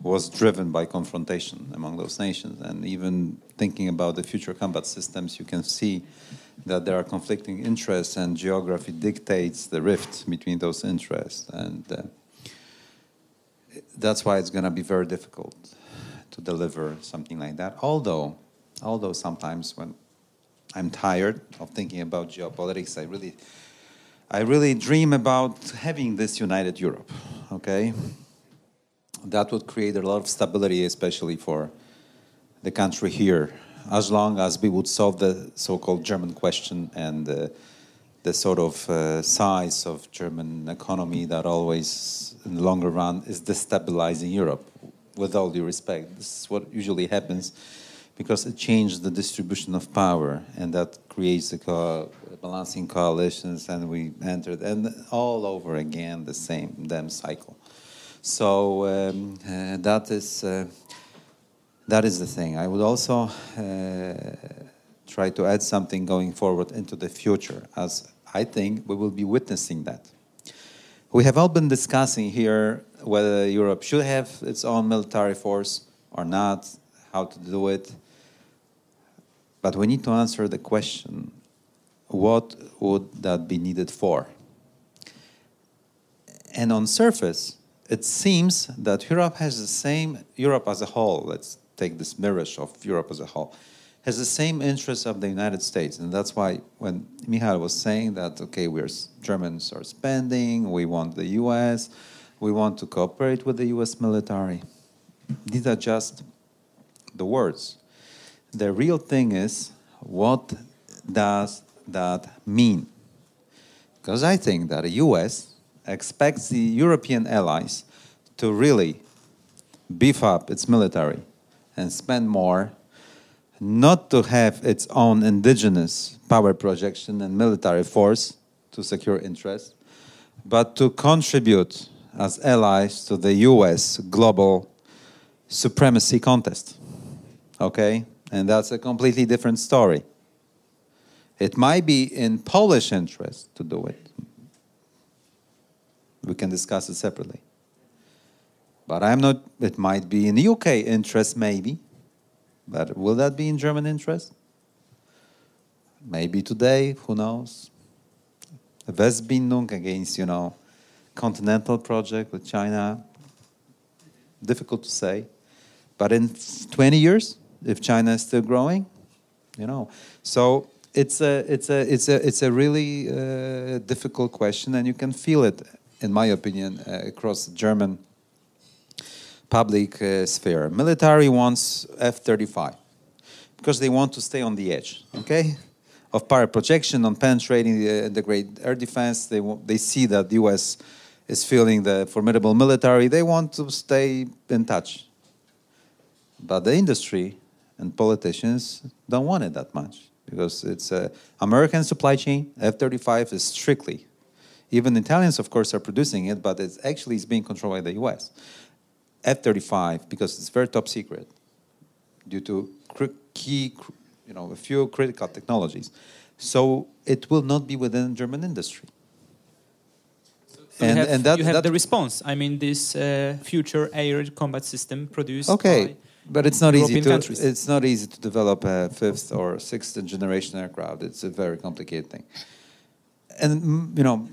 was driven by confrontation among those nations. And even thinking about the future combat systems, you can see that there are conflicting interests, and geography dictates the rift between those interests. And uh, that's why it's going to be very difficult to deliver something like that. Although, although sometimes when I'm tired of thinking about geopolitics, I really I really dream about having this united Europe, okay? That would create a lot of stability, especially for the country here, as long as we would solve the so called German question and uh, the sort of uh, size of German economy that always, in the longer run, is destabilizing Europe. With all due respect, this is what usually happens because it changes the distribution of power, and that creates a co balancing coalitions, and we entered, and all over again the same damn cycle. So um, uh, that is uh, that is the thing. I would also uh, try to add something going forward into the future, as I think we will be witnessing that. We have all been discussing here whether Europe should have its own military force or not, how to do it. But we need to answer the question what would that be needed for? And on surface, it seems that Europe has the same, Europe as a whole, let's take this mirage of Europe as a whole, has the same interests of the United States. And that's why when Michal was saying that, okay, we're Germans are spending, we want the US, we want to cooperate with the US military. These are just the words the real thing is what does that mean? Because I think that the US expects the European allies to really beef up its military and spend more, not to have its own indigenous power projection and military force to secure interests, but to contribute as allies to the US global supremacy contest. Okay? And that's a completely different story. It might be in Polish interest to do it. We can discuss it separately. But I'm not, it might be in the UK interest, maybe. But will that be in German interest? Maybe today, who knows? Westbindung against, you know, continental project with China. Difficult to say. But in 20 years, if China is still growing, you know. So it's a it's a it's a it's a really uh, difficult question, and you can feel it, in my opinion, uh, across German public uh, sphere. Military wants F-35 because they want to stay on the edge. Okay. Of power projection, on penetrating the, the great air defense, they they see that the U.S. is feeling the formidable military. They want to stay in touch. But the industry and politicians don't want it that much because it's a American supply chain. F-35 is strictly, even Italians, of course, are producing it, but it's actually is being controlled by the U.S. F-35 because it's very top secret due to key, you know, a few critical technologies. So it will not be within German industry. So and, you have, and that, you have that, the response. I mean, this uh, future air combat system produced okay. But it's not European easy to countries. it's not easy to develop a fifth or sixth generation aircraft. It's a very complicated thing. And you know,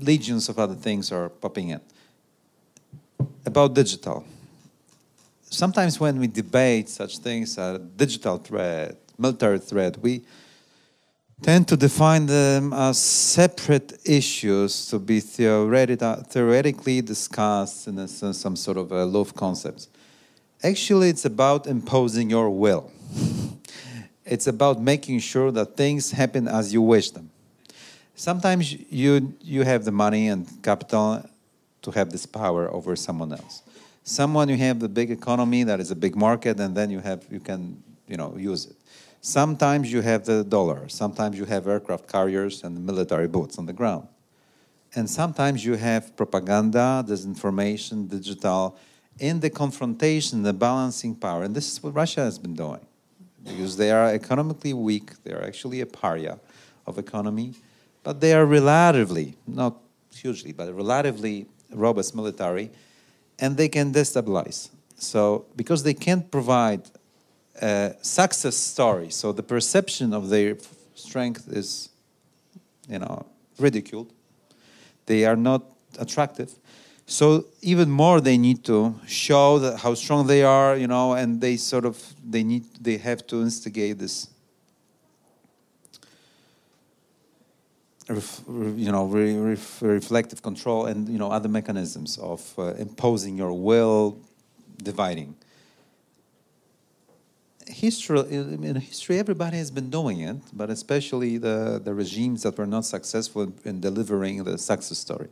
legions of other things are popping in. About digital. Sometimes when we debate such things, a digital threat, military threat, we tend to define them as separate issues to be theoreti- theoretically discussed in a, some sort of a loaf concepts. Actually, it's about imposing your will. it's about making sure that things happen as you wish them. Sometimes you, you have the money and capital to have this power over someone else. Someone you have the big economy that is a big market, and then you have you can you know use it. Sometimes you have the dollar. Sometimes you have aircraft carriers and military boots on the ground. And sometimes you have propaganda, disinformation, digital, in the confrontation, the balancing power. And this is what Russia has been doing. Because they are economically weak, they are actually a pariah of economy, but they are relatively, not hugely, but relatively robust military, and they can destabilize. So, because they can't provide a success story. So the perception of their strength is, you know, ridiculed. They are not attractive. So even more, they need to show that how strong they are, you know, and they sort of they need they have to instigate this, you know, reflective control and you know other mechanisms of uh, imposing your will, dividing history, in history, everybody has been doing it, but especially the, the regimes that were not successful in delivering the success story.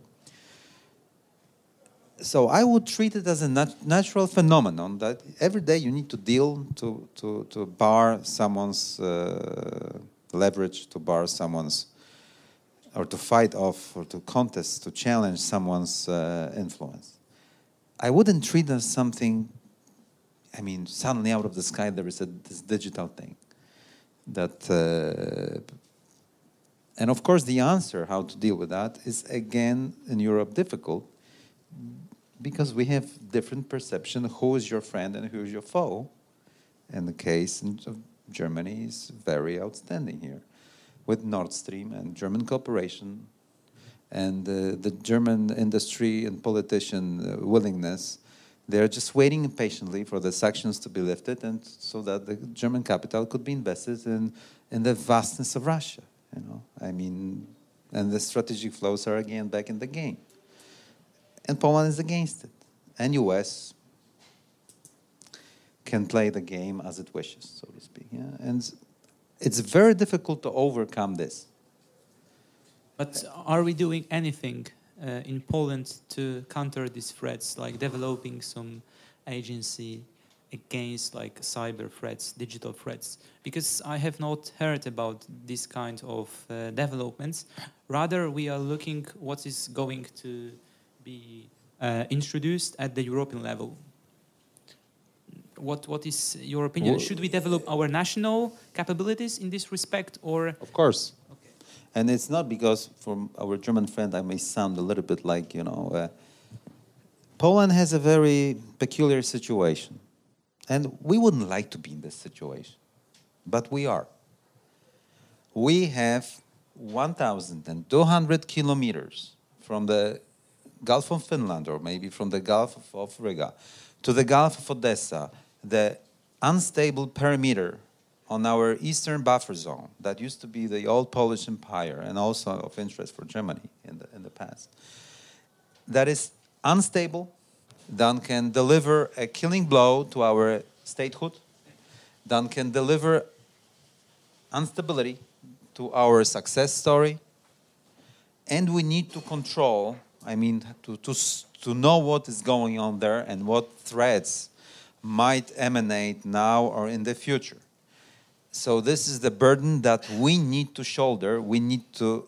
So I would treat it as a nat natural phenomenon that every day you need to deal to, to, to bar someone's uh, leverage, to bar someone's, or to fight off, or to contest, to challenge someone's uh, influence. I wouldn't treat as something I mean, suddenly out of the sky there is a, this digital thing that, uh, and of course the answer how to deal with that is again in Europe difficult because we have different perception who is your friend and who is your foe. And the case of Germany is very outstanding here with Nord Stream and German cooperation and uh, the German industry and politician uh, willingness they're just waiting impatiently for the sanctions to be lifted and so that the German capital could be invested in, in the vastness of Russia. You know, I mean, and the strategic flows are again back in the game. And Poland is against it. And US can play the game as it wishes, so to speak. Yeah? And it's very difficult to overcome this. But are we doing anything uh, in Poland to counter these threats, like developing some agency against like cyber threats, digital threats? Because I have not heard about this kind of uh, developments. Rather, we are looking what is going to be uh, introduced at the European level. What what is your opinion? Well, Should we develop our national capabilities in this respect, or of course? Okay. And it's not because, for our German friend, I may sound a little bit like, you know, uh, Poland has a very peculiar situation. And we wouldn't like to be in this situation, but we are. We have 1,200 kilometers from the Gulf of Finland, or maybe from the Gulf of Riga, to the Gulf of Odessa, the unstable perimeter on our eastern buffer zone that used to be the old Polish Empire and also of interest for Germany in the, in the past, that is unstable, that can deliver a killing blow to our statehood, that can deliver instability to our success story, and we need to control, I mean, to, to, to know what is going on there and what threats might emanate now or in the future. So this is the burden that we need to shoulder. We need to,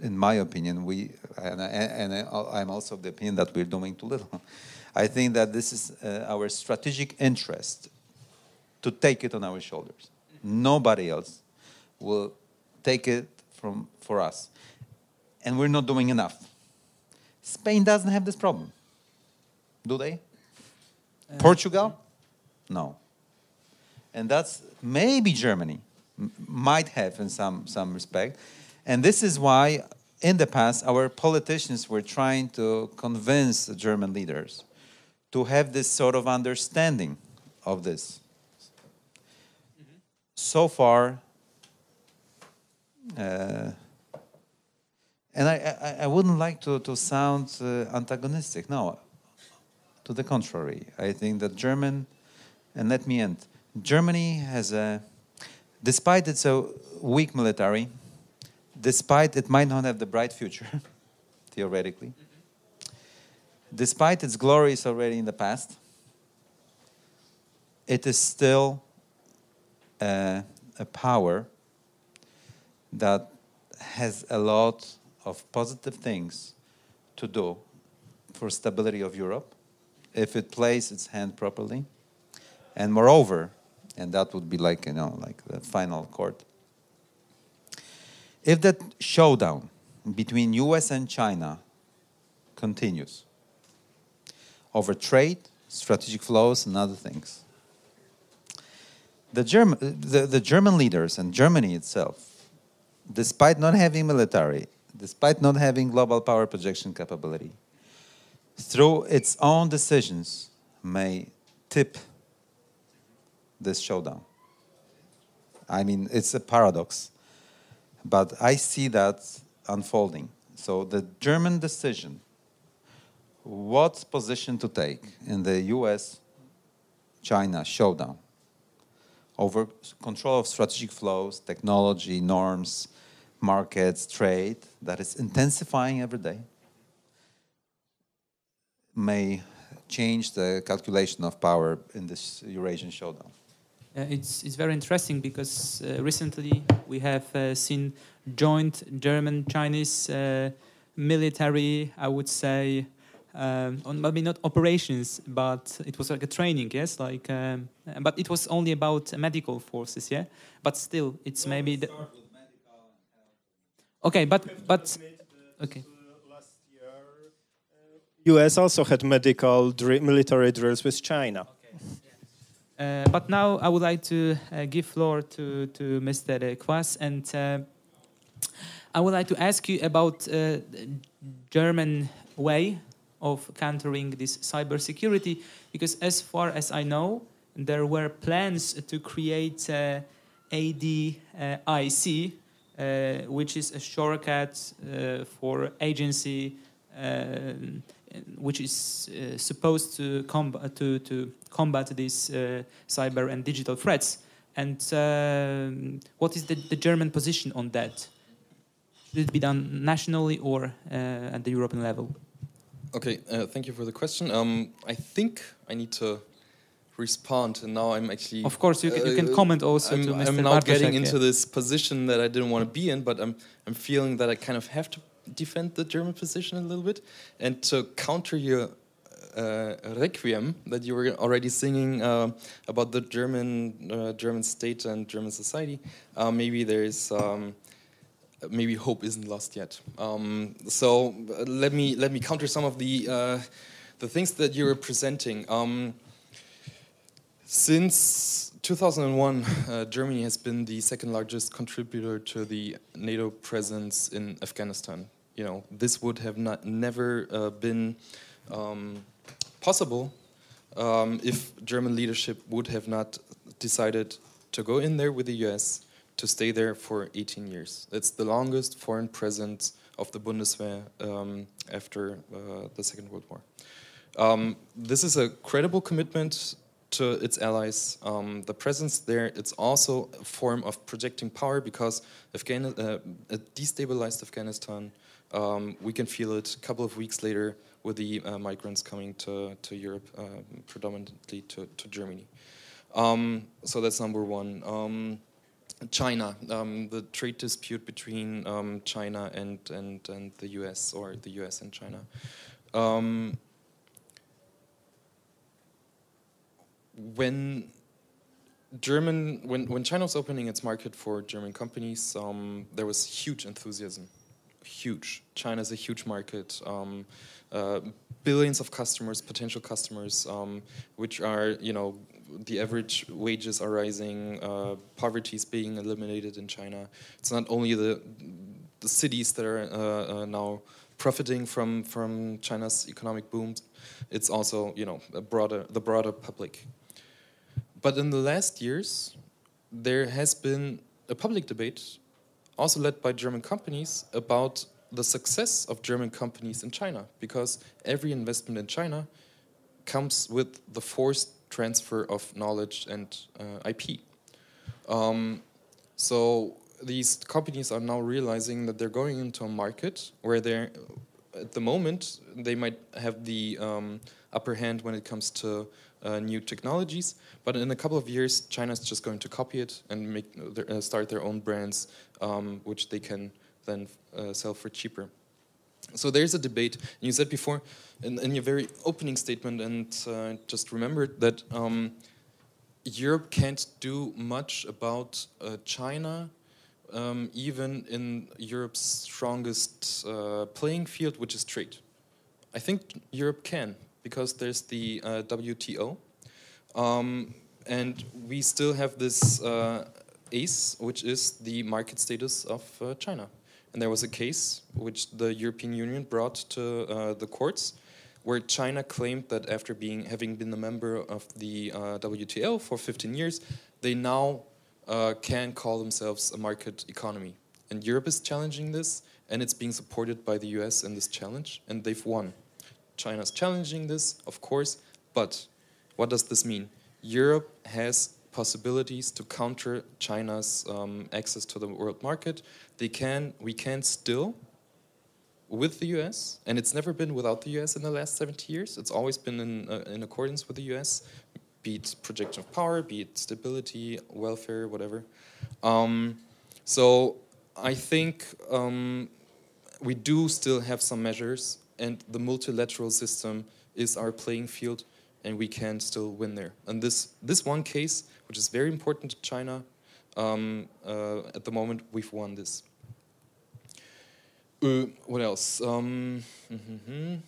in my opinion, we and, I, and I'm also of the opinion that we're doing too little. I think that this is uh, our strategic interest to take it on our shoulders. Nobody else will take it from for us, and we're not doing enough. Spain doesn't have this problem, do they? Portugal? No and that's maybe Germany might have in some some respect, and this is why in the past, our politicians were trying to convince the German leaders to have this sort of understanding of this. So far, uh, and I, I, I, wouldn't like to, to sound uh, antagonistic. No, to the contrary. I think that German, and let me end, Germany has a, despite its a weak military, despite it might not have the bright future, theoretically, despite its glories already in the past, it is still a, a power that has a lot of positive things to do for stability of Europe if it plays its hand properly. And moreover, and that would be like you know like the final court if that showdown between US and China continues over trade, strategic flows, and other things, the, German, the, the German leaders and Germany itself, despite not having military, despite not having global power projection capability, through its own decisions, may tip this showdown. I mean, it's a paradox but I see that unfolding. So the German decision, what position to take in the US China showdown over control of strategic flows, technology, norms, markets, trade, that is intensifying every day, may change the calculation of power in this Eurasian showdown. Uh, it's, it's very interesting because uh, recently we have uh, seen joint German-Chinese uh, military, I would say, um, on maybe not operations, but it was like a training, yes, like, um, but it was only about medical forces, yeah. But still, it's well, maybe. The okay, but but okay. U.S. also had medical dr military drills with China. Uh, but now I would like to uh, give floor to, to Mr. Kwas, and uh, I would like to ask you about uh, German way of countering this cybersecurity, because as far as I know, there were plans to create uh, ADIC, which is a shortcut for agency which is uh, supposed to, comb- to, to combat these uh, cyber and digital threats. And uh, what is the, the, German position on that? Should it be done nationally or uh, at the European level? Okay, uh, thank you for the question. Um, I think I need to respond, and now I'm actually. Of course, you can, you can comment also I'm, to Mr. I'm now Bartosiak, getting into yeah. this position that I didn't want to be in, but I'm I'm feeling that I kind of have to defend the German position a little bit and to counter your uh, requiem that you were already singing uh, about the German uh, German state and German society. Uh, maybe there is um, maybe hope isn't lost yet. Um, so uh, let me let me counter some of the uh, the things that you were presenting. Um, since 2001, uh, Germany has been the second largest contributor to the NATO presence in Afghanistan you know, this would have not never uh, been um, possible um, if German leadership would have not decided to go in there with the U.S. to stay there for 18 years. It's the longest foreign presence of the Bundeswehr um, after uh, the Second World War. Um, this is a credible commitment to its allies. Um, the presence there, it's also a form of projecting power because Afghan uh, destabilized Afghanistan um, we can feel it a couple of weeks later with the uh, migrants coming to, to Europe, uh, predominantly to, to Germany. Um, so that's number one. Um, China, um, the trade dispute between um, China and, and, and the US, or the US and China. When German, when, when China was opening its market for German companies, there was huge enthusiasm huge. China is a huge market. Um, uh, billions of customers, potential customers, um, which are, you know, the average wages are rising, uh, poverty is being eliminated in China. It's not only the the cities that are uh, uh, now profiting from from China's economic boom. It's also you know broader the broader public. But in the last years, there has been a public debate, also led by German companies, about the success of German companies in China, because every investment in China comes with the forced transfer of knowledge and uh, IP. Um, so these companies are now realizing that they're going into a market where they're, at the moment, they might have the um, upper hand when it comes to uh, new technologies, but in a couple of years, China's just going to copy it and make their, uh, start their own brands, um, which they can then uh, sell for cheaper. So there's a debate. And you said before in, in your very opening statement, and uh, just remembered that um, Europe can't do much about uh, China, um, even in Europe's strongest uh, playing field, which is trade. I think Europe can because there's the uh, WTO, um, and we still have this uh, ace, which is the market status of uh, China. And there was a case which the European Union brought to uh, the courts, where China claimed that after being having been a member of the uh, WTO for 15 years, they now uh, can call themselves a market economy. And Europe is challenging this, and it's being supported by the US in this challenge, and they've won. China's challenging this, of course, but what does this mean? Europe has possibilities to counter China's um, access to the world market. They can, we can still, with the US, and it's never been without the US in the last 70 years. It's always been in, uh, in accordance with the US, be it projection of power, be it stability, welfare, whatever. Um, so I think um, we do still have some measures, and the multilateral system is our playing field and we can still win there. And this this one case, which is very important to China, um, uh, at the moment we've won this. Uh, what else? Um, mm -hmm.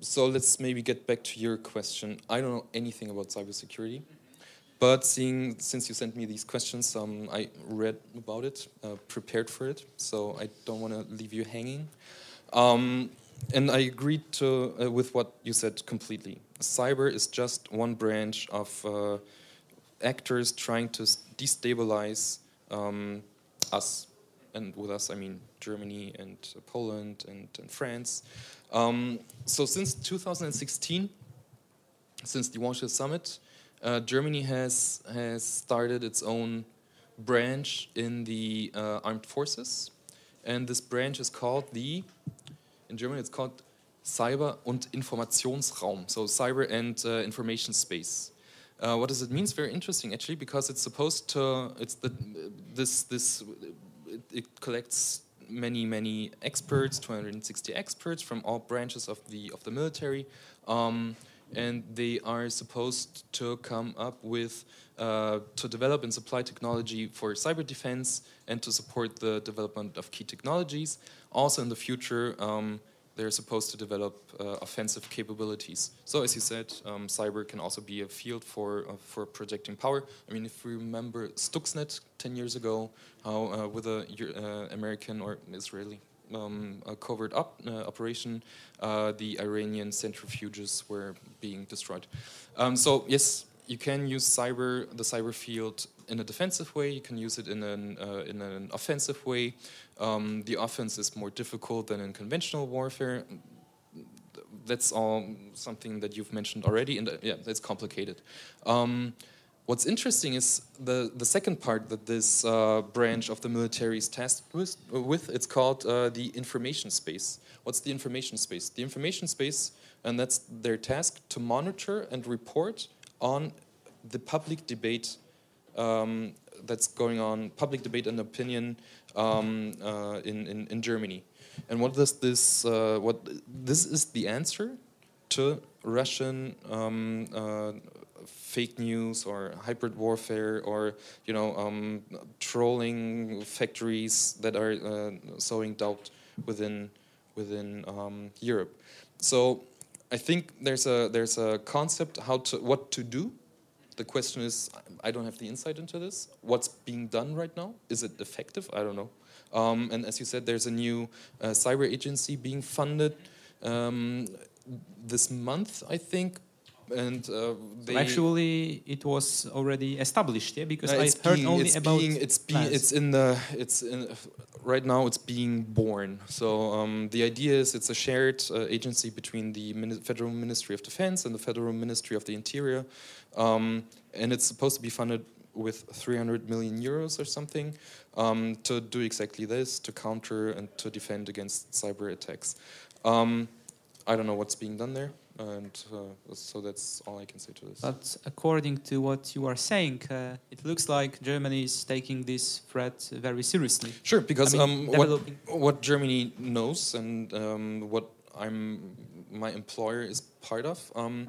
So let's maybe get back to your question. I don't know anything about cybersecurity, but seeing since you sent me these questions, um, I read about it, uh, prepared for it. So I don't want to leave you hanging. Um, and I agree to uh, with what you said completely. Cyber is just one branch of uh, actors trying to destabilize um, us, and with us I mean Germany and Poland and, and France. Um, so since 2016, since the Warsaw Summit, uh, Germany has has started its own branch in the uh, armed forces, and this branch is called the in Germany, it's called Cyber und Informationsraum, so cyber and uh, information space. Uh, what does it mean? It's very interesting actually because it's supposed to. It's the this this it, it, collects many many experts, 260 experts from all branches of the of the military, um, and they are supposed to come up with uh, to develop and supply technology for cyber defense and to support the development of key technologies. Also in the future, um, they're supposed to develop uh, offensive capabilities. So as you said, um, cyber can also be a field for uh, for projecting power. I mean, if we remember Stuxnet 10 years ago, how uh, with a uh, American or Israeli um, covert up uh, operation, uh, the Iranian centrifuges were being destroyed. Um, so yes, you can use cyber, the cyber field, in a defensive way. You can use it in an uh, in an offensive way. Um, the offense is more difficult than in conventional warfare. That's all something that you've mentioned already, and uh, yeah, it's complicated. What's interesting is the the second part that this uh, branch of the military is tasked with. with it's called uh, the information space. What's the information space? The information space, and that's their task to monitor and report on the public debate um, that's going on, public debate and opinion um, uh, in, in, in Germany. And what does this? Uh, what this is the answer to Russian um, uh, fake news or hybrid warfare or you know um, trolling factories that are uh, sowing doubt within within um, Europe. So I think there's a there's a concept how to what to do. The question is, I don't have the insight into this. What's being done right now? Is it effective? I don't know. Um, and as you said, there's a new uh, cyber agency being funded um, this month, I think. And uh, they Actually, it was already established, yeah, because uh, I it's heard being- only it's about being, it's being, it's in the it's in right now it's being born. So um, the idea is it's a shared uh, agency between the Mini- Federal Ministry of Defense and the Federal Ministry of the Interior, um, and it's supposed to be funded with 300 million euros or something um, to do exactly this to counter and to defend against cyber attacks. Um, I don't know what's being done there, and uh, so that's all I can say to this. But according to what you are saying, uh, it looks like Germany is taking this threat very seriously. Sure, because I mean, um, what, what Germany knows and um, what I'm my employer is part of um,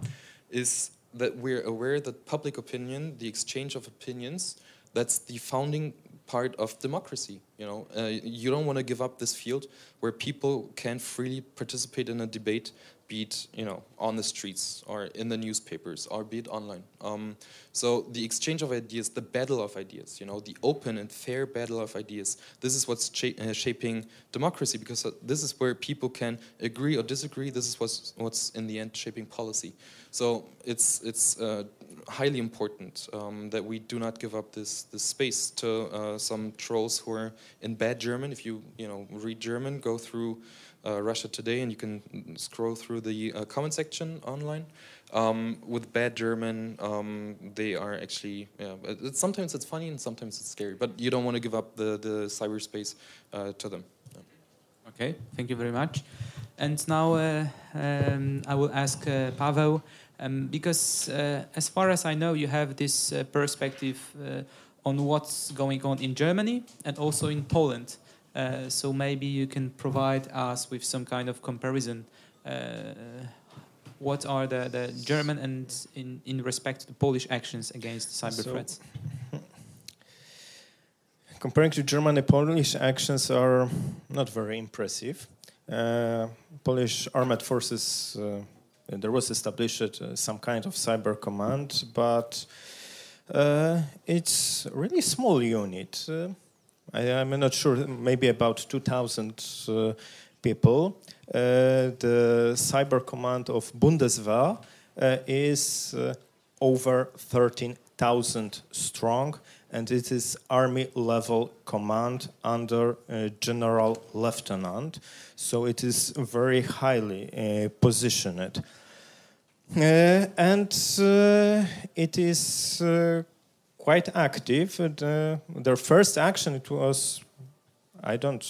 is that we're aware that public opinion, the exchange of opinions, that's the founding part of democracy. You know, uh, you don't want to give up this field where people can freely participate in a debate, be it you know on the streets or in the newspapers or be it online. Um, so the exchange of ideas, the battle of ideas, you know, the open and fair battle of ideas. This is what's uh, shaping democracy because uh, this is where people can agree or disagree. This is what's what's in the end shaping policy. So it's it's uh, highly important um, that we do not give up this this space to uh, some trolls who are in bad German. If you you know read German, go through uh, Russia Today and you can scroll through the uh, comment section online. Um, with bad German, um, they are actually yeah. It's, sometimes it's funny and sometimes it's scary, but you don't want to give up the the cyberspace uh, to them. Okay, thank you very much. And now uh, um, I will ask uh, Pavel, um, because uh, as far as I know, you have this perspective on what's going on in Germany and also in Poland. Uh, so maybe you can provide us with some kind of comparison. Uh, what are the, the German and in, in respect to Polish actions against cyber So- threats? Comparing to Germany, Polish actions are not very impressive. Uh, Polish armed forces, uh, there was established uh, some kind of cyber command, but uh, it's really small unit. I, am not sure, maybe about 2,000 uh, people. Uh, the cyber command of Bundeswehr uh, is over 13,000 strong, and it is army level command under uh, general lieutenant. So it is very highly uh, positioned. Uh, and it is quite active. And, uh, their first action it was, I don't,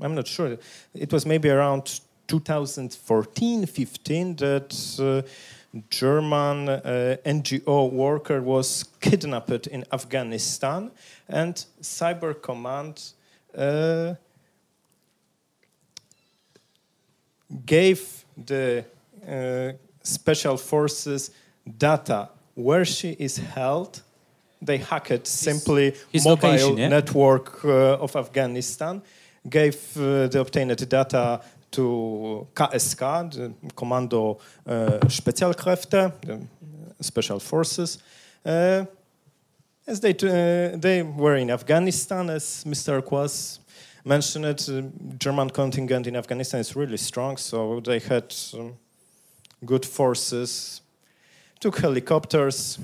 I'm not sure. It was maybe around 2014, 15 that uh, German uh, NGO worker was kidnapped in Afghanistan, and Cyber Command uh, gave the uh, special forces data where she is held. They hacked simply his mobile location, yeah? network uh, of Afghanistan, gave uh, the obtained data to KSK, the Kommando uh, Spezialkräfte, the special forces. Uh, as they, uh, they were in Afghanistan, as Mr. Kwas mentioned, it, uh, German contingent in Afghanistan is really strong, so they had um, good forces, took helicopters,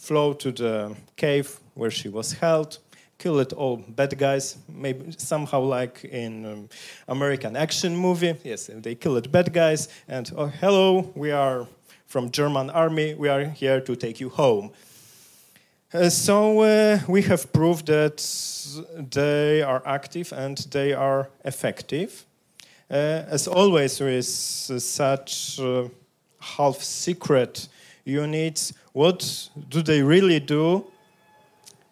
flew to the cave where she was held, killed all bad guys, maybe somehow like in um, American action movie. Yes, they killed bad guys, and oh, hello, we are from German army, we are here to take you home. Uh, so uh, we have proved that they are active and they are effective. Uh, as always with uh, such uh, half secret units, what do they really do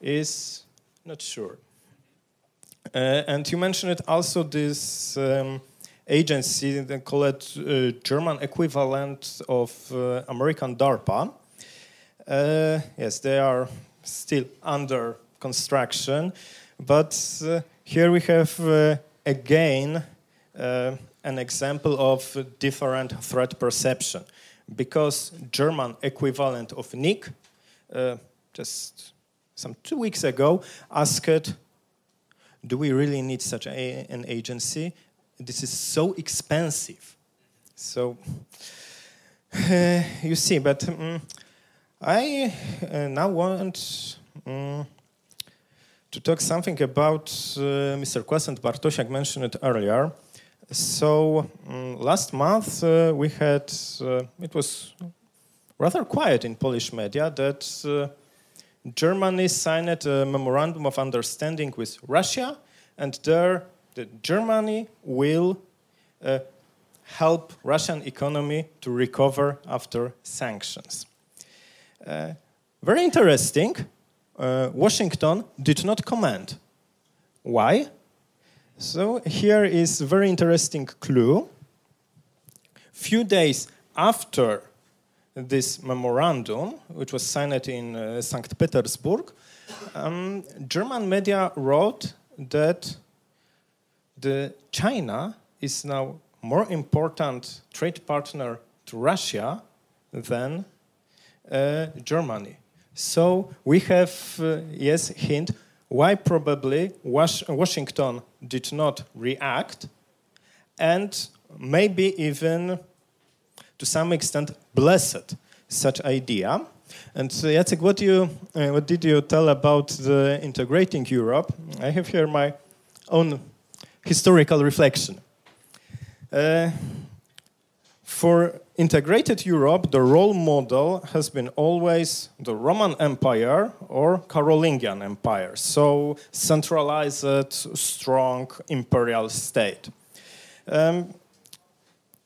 is not sure. Uh, and you mentioned it also this um, agency, they call it uh, German equivalent of uh, American DARPA. Uh, yes, they are still under construction, but uh, here we have uh, again an example of different threat perception, because German equivalent of NIC uh, just some two weeks ago asked do we really need such a, an agency? This is so expensive. So, uh, you see, but um, I uh, now want um, to talk something about uh, Mr. And Bartosiak mentioned it earlier. So um, last month uh, we had, uh, it was rather quiet in Polish media that uh, Germany signed a memorandum of understanding with Russia, and there the Germany will uh, help Russian economy to recover after sanctions. Uh, very interesting. Uh, Washington did not comment. Why? So here is a very interesting clue. Few days after this memorandum, which was signed in uh, St. Petersburg, um, German media wrote that the China is now more important trade partner to Russia than uh, Germany. So we have, uh, yes, hint why probably Was Washington did not react and maybe even to some extent blessed such idea. And uh, Jacek, what, you, uh, what did you tell about the integrating Europe? I have here my own historical reflection. Uh, for integrated Europe, the role model has been always the Roman Empire or Carolingian Empire, so centralized, strong imperial state. Um,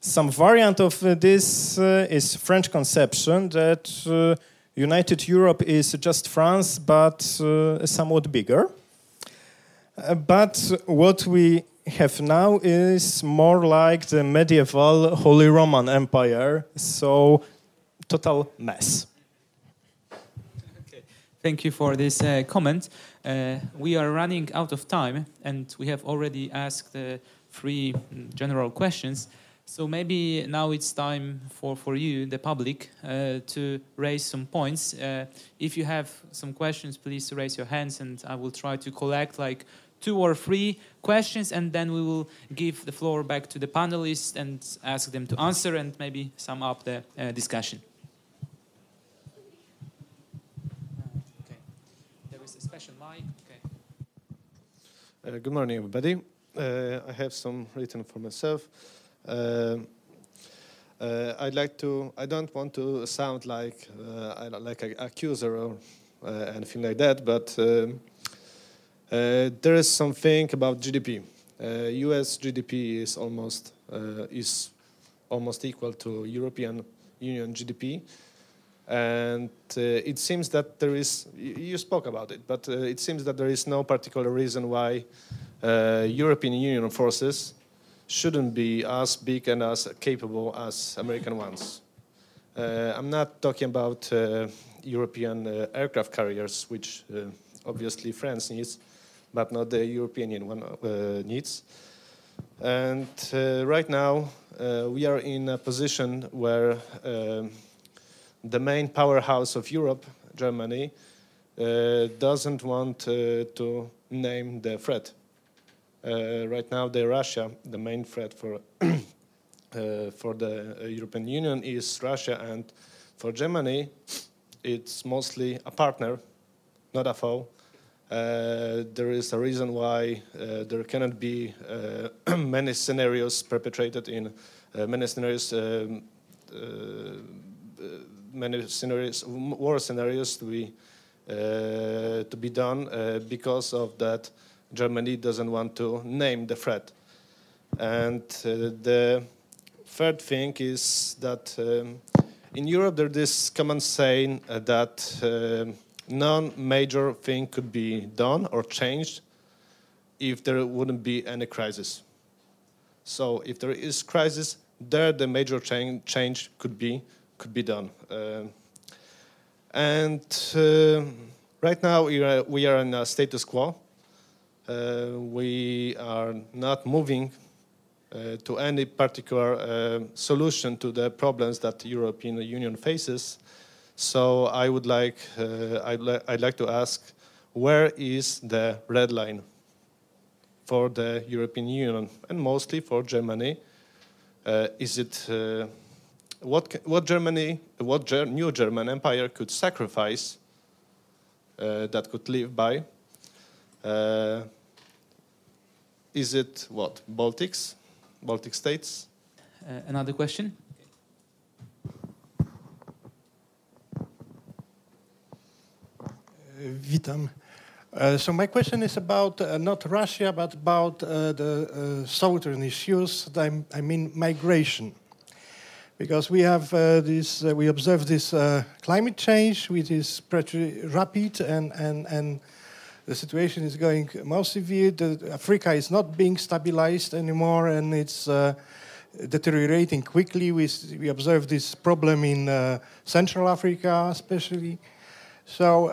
some variant of this uh, is French conception that uh, United Europe is just France, but uh, somewhat bigger. Uh, but what we have now is more like the medieval Holy Roman Empire, so total mess. Okay. Thank you for this uh, comment. Uh, we are running out of time, and we have already asked uh, three mm, general questions. So maybe now it's time for, for you, the public, uh, to raise some points. Uh, if you have some questions, please raise your hands, and I will try to collect like two or three questions, and then we will give the floor back to the panelists and ask them to answer and maybe sum up the uh, discussion. There is a special mic. Okay. Uh, good morning, everybody. Uh, I have some written for myself. Uh, uh, I'd like to. I don't want to sound like uh, like an accuser or anything like that, but um, there is something about GDP. U.S. Uh, GDP is almost uh, is almost equal to European Union GDP, and it seems that there is. You spoke about it, but it seems that there is no particular reason why European Union forces shouldn't be as big and as capable as American ones. Uh, I'm not talking about uh, European uh, aircraft carriers, which obviously France needs, but not the European Union uh, needs. And uh, right now, uh, we are in a position where um, the main powerhouse of Europe, Germany, doesn't want to name the threat. Right now, the Russia, the main threat for uh, for the European Union is Russia, and for Germany, it's mostly a partner, not a foe. Uh, there is a reason why uh, there cannot be uh, many scenarios perpetrated in many scenarios, um, many scenarios, war scenarios to be to be done because of that. Germany doesn't want to name the threat, and the third thing is that um, in Europe there's this common saying that uh, non-major thing could be done or changed if there wouldn't be any crisis. So if there is crisis, there the major change, change could be could be done. Uh, and uh, right now we are, we are in a status quo. Uh, we are not moving uh, to any particular uh, solution to the problems that the European Union faces. So I would like, uh, I'd, li I'd like to ask, where is the red line? for the European Union and mostly for Germany. Uh, is it uh, what what Germany, what ger new German Empire could sacrifice uh, that could live by? Uh, is it what Baltics, Baltic states? Uh, another question. Witam. Uh, so my question is about uh, not Russia, but about uh, the uh, southern issues. I, I, mean migration, because we have uh, this, uh, we observe this climate change, which is pretty rapid, and and and the situation is going more severe. The, Africa is not being stabilized anymore, and it's deteriorating quickly. We we observe this problem in Central Africa, especially. So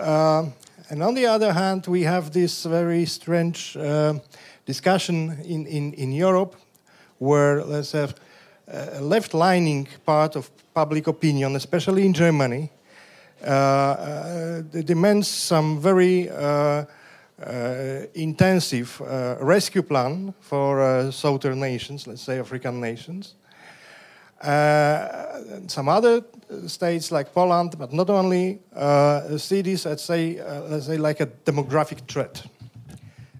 and on the other hand, we have this very strange uh, discussion in, in, in Europe where, let's have, a left-leaning part of public opinion, especially in Germany, uh, uh, demands some very uh, uh intensive uh, rescue plan for uh, southern nations, let's say African nations. Uh, some other states like Poland, but not only, uh, see this as say, uh, let's say like a demographic threat.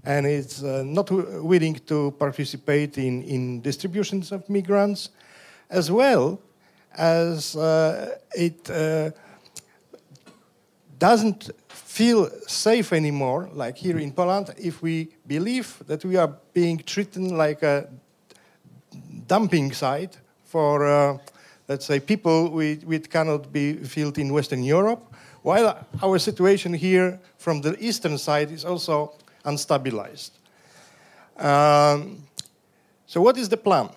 And it's uh, not willing to participate in, in distributions of migrants, as well as uh, it uh, doesn't feel safe anymore, like here in Poland, if we believe that we are being treated like a dumping site for, uh, let's say, people which cannot be filled in Western Europe, while our situation here from the eastern side is also unstabilized. Um, so what is the plan?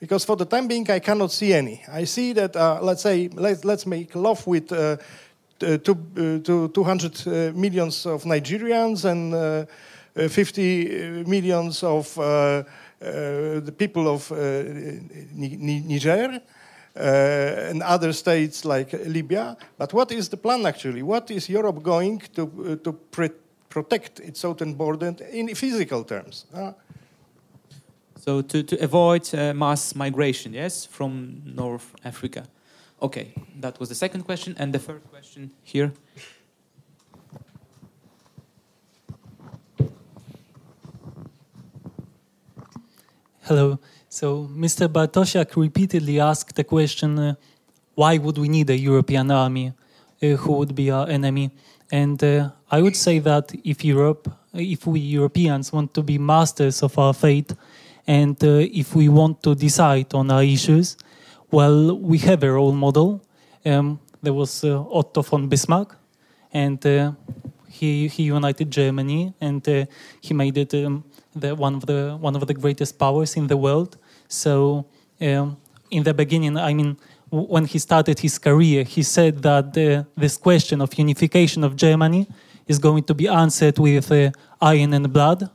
Because for the time being, I cannot see any. I see that, uh, let's say, let, us make love with uh, two, uh, to 200 uh, millions of Nigerians and uh, 50 millions of uh, the people of uh, Niger, uh, and other states like Libya. But what is the plan actually? What is Europe going to, to protect its southern border in physical terms? So to, to avoid mass migration, yes, from North Africa. Okay, that was the second question. And the third question here. Hello. So Mr. Bartosiak repeatedly asked the question, uh, why would we need a European army? Uh, who would be our enemy? And uh, I would say that if Europe, if we Europeans want to be masters of our fate, and uh, if we want to decide on our issues, well, we have a role model. Um, there was uh, Otto von Bismarck, and uh, he he united Germany, and he made it. Um, the, one of the one of the greatest powers in the world. So um, in the beginning, I mean, when he started his career, he said that the, this question of unification of Germany is going to be answered with uh, iron and blood.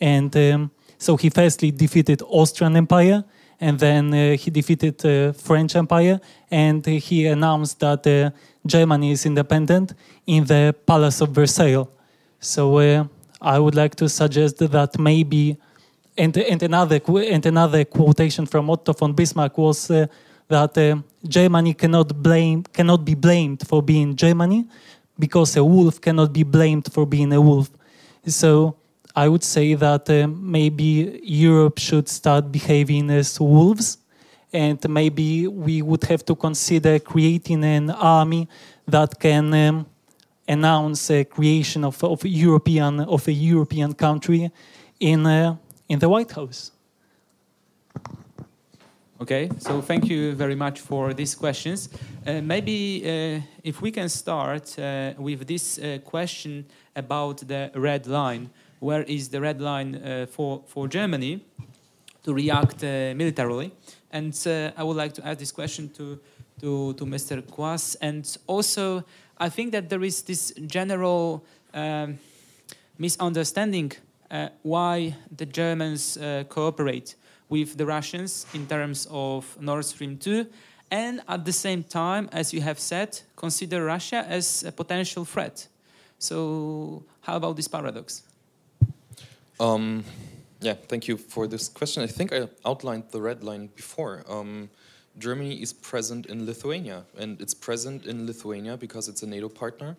And um, so he firstly defeated Austrian Empire, and then uh, he defeated uh, French Empire, and he announced that uh, Germany is independent in the Palace of Versailles. So uh, I would like to suggest that maybe, and, and, another, and another quotation from Otto von Bismarck was uh, that uh, Germany cannot, blame, cannot be blamed for being Germany because a wolf cannot be blamed for being a wolf. So I would say that uh, maybe Europe should start behaving as wolves, and maybe we would have to consider creating an army that can um, announce a creation of, of European of a European country in uh, in the White House. Okay, so thank you very much for these questions. Uh, maybe uh, if we can start uh, with this uh, question about the red line. Where is the red line uh, for, for Germany to react militarily? And I would like to ask this question to, to, to Mr. Kwas and also I think that there is this general um, misunderstanding uh, why the Germans uh, cooperate with the Russians in terms of Nord Stream 2, and at the same time, as you have said, consider Russia as a potential threat. So, how about this paradox? Um, Yeah, thank you for this question. I think I outlined the red line before. Um, Germany is present in Lithuania, and it's present in Lithuania because it's a NATO partner.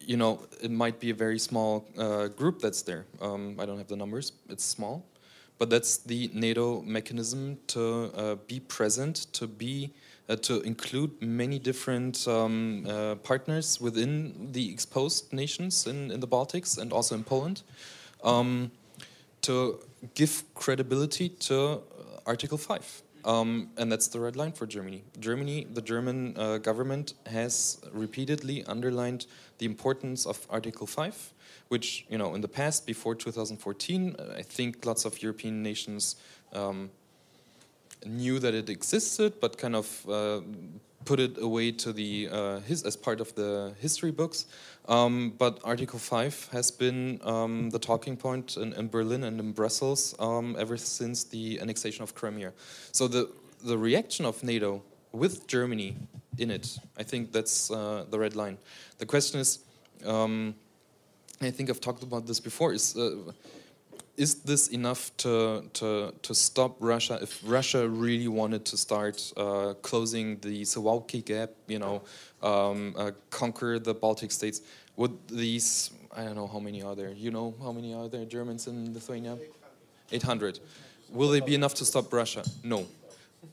You know, it might be a very small uh, group that's there. Um, I don't have the numbers, it's small. But that's the NATO mechanism to uh, be present, to be uh, to include many different um, uh, partners within the exposed nations in, in the Baltics and also in Poland. Um, to give credibility to uh, Article 5. Um, and that's the red line for Germany. Germany, the German uh, government has repeatedly underlined the importance of Article 5, which, you know, in the past, before 2014, uh, I think lots of European nations um, knew that it existed, but kind of uh, put it away to the uh, his as part of the history books. Um, but Article 5 has been um, the talking point in, in, Berlin and in Brussels um, ever since the annexation of Crimea. So the, the reaction of NATO with Germany in it, I think that's uh, the red line. The question is, um, I think I've talked about this before, is uh, is this enough to, to, to stop Russia if Russia really wanted to start uh, closing the Suwalki Gap, you know, um, uh, conquer the Baltic states? Would these, I don't know how many are there, you know how many are there Germans in Lithuania? 800. Will they be enough to stop Russia? No.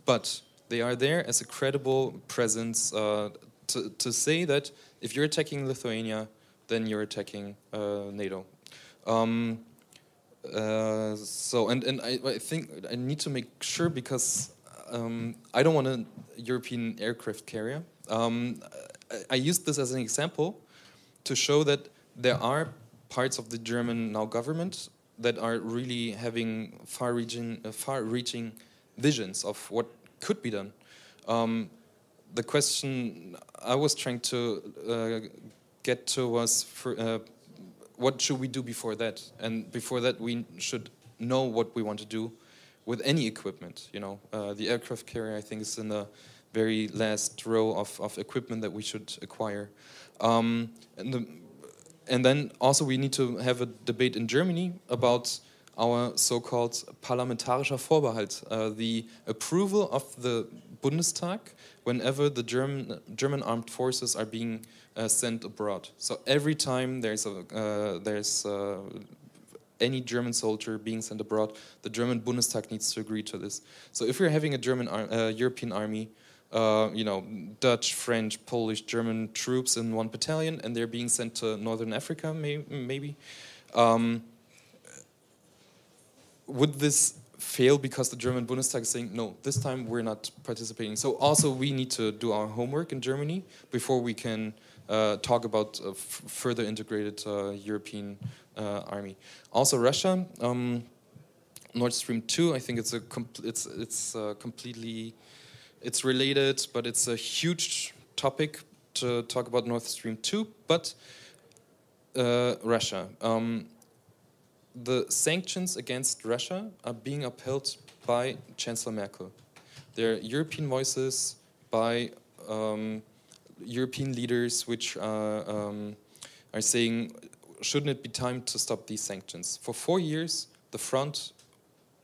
But they are there as a credible presence uh, to, to say that if you're attacking Lithuania, then you're attacking uh, NATO. Um, uh, so and and I, I think I need to make sure because um, I don't want a European aircraft carrier. Um, I, I used this as an example to show that there are parts of the German now government that are really having far-reaching, uh, far-reaching visions of what could be done. Um, the question I was trying to uh, get to was for, uh, what should we do before that? And before that, we should know what we want to do with any equipment. You know, uh, the aircraft carrier, I think, is in the very last row of, of equipment that we should acquire. Um, and, the, and then also we need to have a debate in Germany about our so-called parlamentarischer Vorbehalt, uh, the approval of the Bundestag whenever the German, German armed forces are being uh, sent abroad. So every time there's a uh, there's uh, any German soldier being sent abroad, the German Bundestag needs to agree to this. So if we're having a German ar uh, European army, uh, you know, Dutch, French, Polish, German troops in one battalion, and they're being sent to Northern Africa, may maybe. Um, would this fail because the German Bundestag is saying, no, this time we're not participating. So also we need to do our homework in Germany before we can talk about a further integrated uh, European uh, army. Also Russia, um, Nord Stream 2, I think it's a it's it's uh, completely it's related, but it's a huge topic to talk about Nord Stream 2. But uh, Russia, um, the sanctions against Russia are being upheld by Chancellor Merkel. There are European voices by um, European leaders which are, um, are saying, shouldn't it be time to stop these sanctions? For four years, the front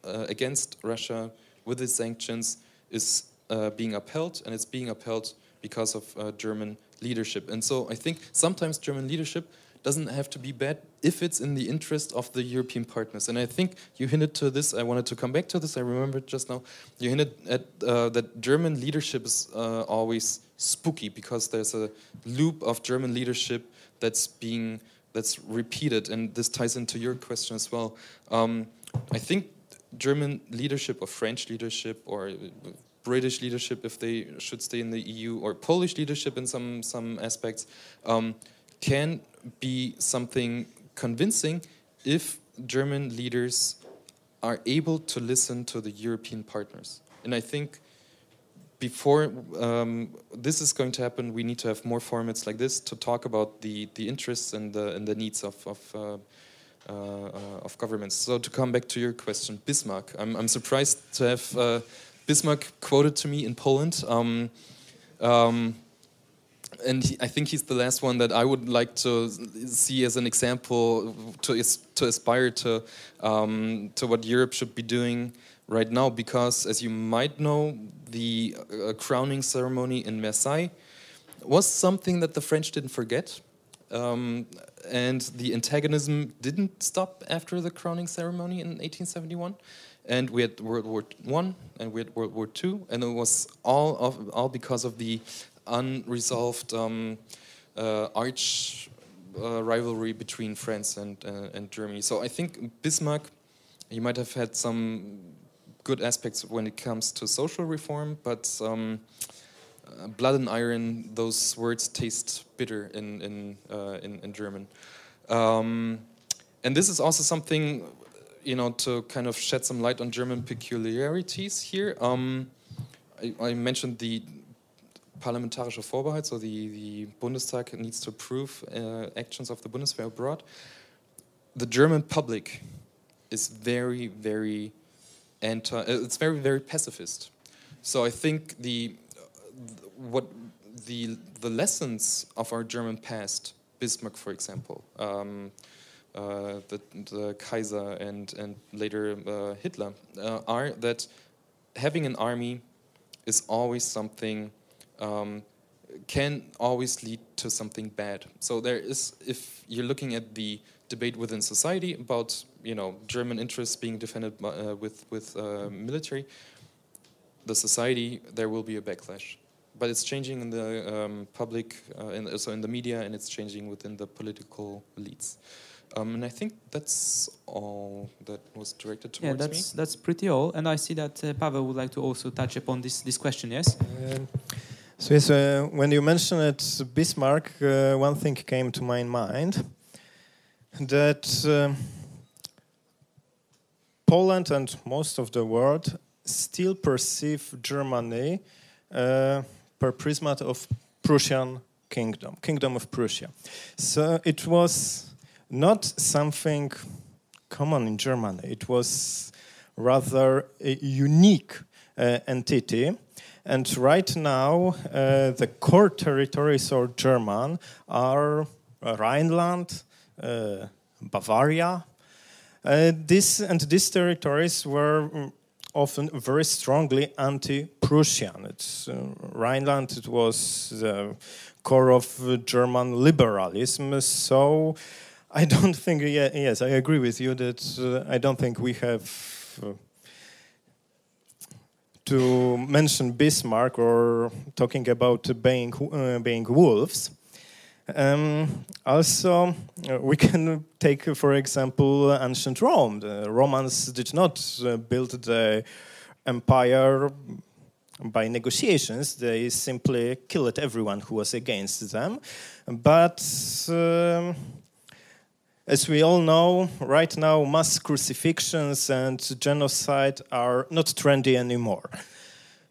uh, against Russia with these sanctions is uh, being upheld, and it's being upheld because of uh, German leadership. And so I think sometimes German leadership doesn't have to be bad if it's in the interest of the European partners. And I think you hinted to this. I wanted to come back to this. I remembered just now. You hinted at uh, that German leadership is uh, always spooky because there's a loop of German leadership that's being that's repeated, and this ties into your question as well. Um, I think German leadership or French leadership or British leadership, if they should stay in the EU, or Polish leadership in some some aspects. Um, can be something convincing if German leaders are able to listen to the European partners. And I think before um, this is going to happen, we need to have more formats like this to talk about the, the interests and the, and the needs of, of, uh, uh, of governments. So to come back to your question, Bismarck. I'm, I'm surprised to have uh, Bismarck quoted to me in Poland. Um, um, and he, I think he's the last one that I would like to see as an example to to aspire to um, to what Europe should be doing right now. Because as you might know, the uh, crowning ceremony in Versailles was something that the French didn't forget. Um, and the antagonism didn't stop after the crowning ceremony in 1871 and we had World War One and we had World War Two, and it was all of all because of the unresolved um, uh, arch uh, rivalry between France and uh, and Germany. So I think Bismarck, he might have had some good aspects when it comes to social reform, but um, uh, blood and iron, those words taste bitter in in uh, in, in, German. Um, and this is also something you know, to kind of shed some light on German peculiarities here, um, I, I, mentioned the parlamentarische Vorbehalt, so the, the Bundestag needs to approve uh, actions of the Bundeswehr abroad. The German public is very, very anti, uh, it's very, very pacifist. So I think the, what the, the lessons of our German past, Bismarck, for example, um, uh, the, the, Kaiser and, and later uh, Hitler uh, are that having an army is always something um, can always lead to something bad. So there is, if you're looking at the debate within society about you know German interests being defended by, uh, with with uh, military, the society there will be a backlash. But it's changing in the um, public, uh, and also in the media, and it's changing within the political elites. Um, and I think that's all that was directed towards yeah, that's, me. that's pretty all. And I see that uh, Pavel would like to also touch upon this, this question, yes? Um, so, yes, uh, when you mentioned it, Bismarck, uh, one thing came to my mind that uh, Poland and most of the world still perceive Germany uh, per prism of Prussian kingdom, kingdom of Prussia. So it was not something common in Germany. It was rather a unique uh, entity. And right now, uh, the core territories of German are Rhineland, uh, Bavaria. Uh, this and these territories were mm, often very strongly anti-Prussian. It's uh, Rhineland. It was the core of German liberalism. So I don't think, yeah, yes, I agree with you that uh, I don't think we have uh, to mention Bismarck or talking about being, uh, being wolves. Um, also, uh, we can take, for example, ancient Rome. The Romans did not uh, build the empire by negotiations. They simply killed everyone who was against them. But um, as we all know, right now, mass crucifixions and genocide are not trendy anymore.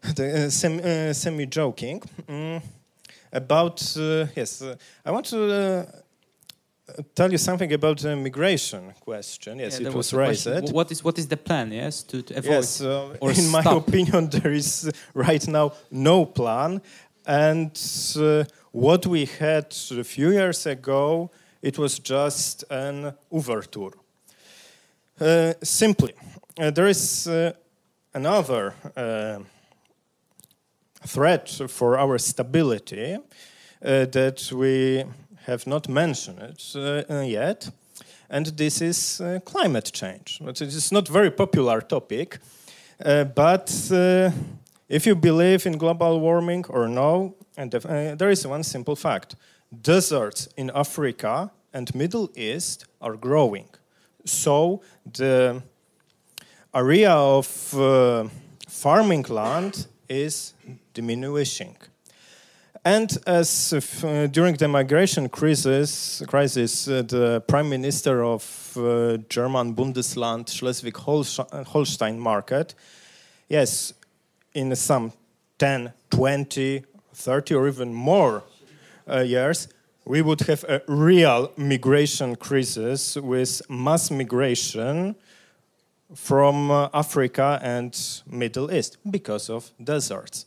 the, uh, sem uh, semi joking. Mm, about, uh, yes, uh, I want to uh, tell you something about the migration question. Yes, yeah, it was, was raised. What is, what is the plan, yes, to, to avoid Yes, in stop? my opinion, there is right now no plan. And uh, what we had a few years ago it was just an overture. Uh, simply, uh, there is uh, another uh, threat for our stability uh, that we have not mentioned uh, yet, and this is climate change. It is not a very popular topic, but if you believe in global warming or no, and there is one simple fact deserts in Africa and Middle East are growing. So the area of uh, farming land is diminishing. And as uh, during the migration crisis, crisis uh, the prime minister of uh, German Bundesland Schleswig-Holstein market, yes, in some 10, 20, 30 or even more uh, years, we would have a real migration crisis with mass migration from uh, Africa and Middle East because of deserts.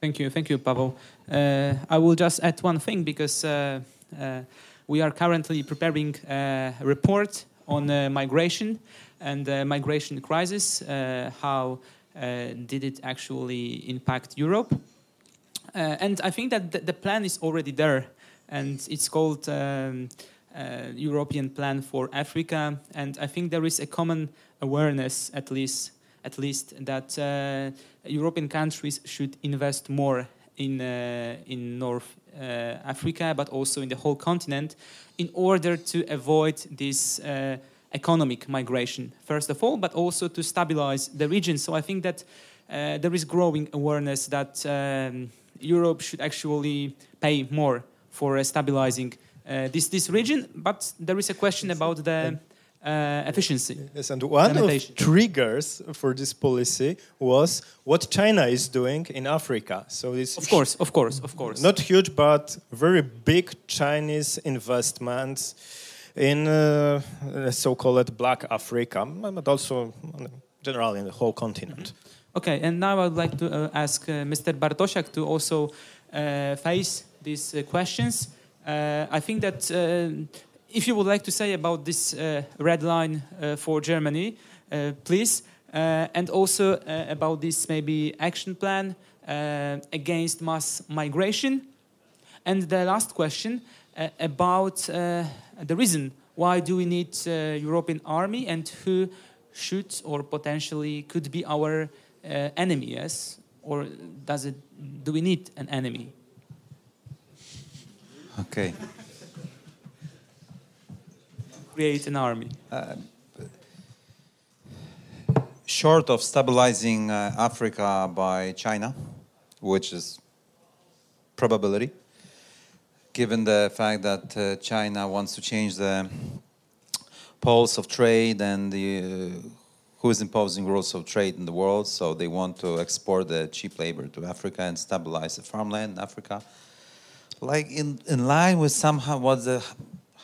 Thank you, thank you, Pavel. Uh, I will just add one thing because uh, uh, we are currently preparing a report on uh, migration and uh, migration crisis. Uh, how uh, did it actually impact Europe? Uh, and I think that the, the plan is already there, and it's called um, uh, European Plan for Africa. And I think there is a common awareness, at least, at least that uh, European countries should invest more in in North uh, Africa, but also in the whole continent, in order to avoid this uh, economic migration, first of all, but also to stabilize the region. So I think that uh, there is growing awareness that um, Europe should actually pay more for uh, stabilizing uh, this this region. But there is a question about the uh, efficiency. Yes, and one of Limitation. triggers for this policy was what China is doing in Africa. So this Of course, of course, of course. not huge, but very big Chinese investments in uh, uh, so-called Black Africa, but also generally in the whole continent. Okay, and now I'd like to uh, ask uh, Mr. Bartosiak to also uh, face these uh, questions. Uh, I think that uh, if you would like to say about this red line for Germany, please, and also about this maybe action plan against mass migration. And the last question about the reason why do we need European army and who should or potentially could be our uh, enemy? Yes, or does it? Do we need an enemy? Okay. Create an army. Short of stabilizing uh, Africa by China, which is probability, given the fact that uh, China wants to change the pulse of trade and the uh, who is imposing rules of trade in the world, so they want to export the cheap labor to Africa and stabilize the farmland in Africa. Like in, in line with somehow what the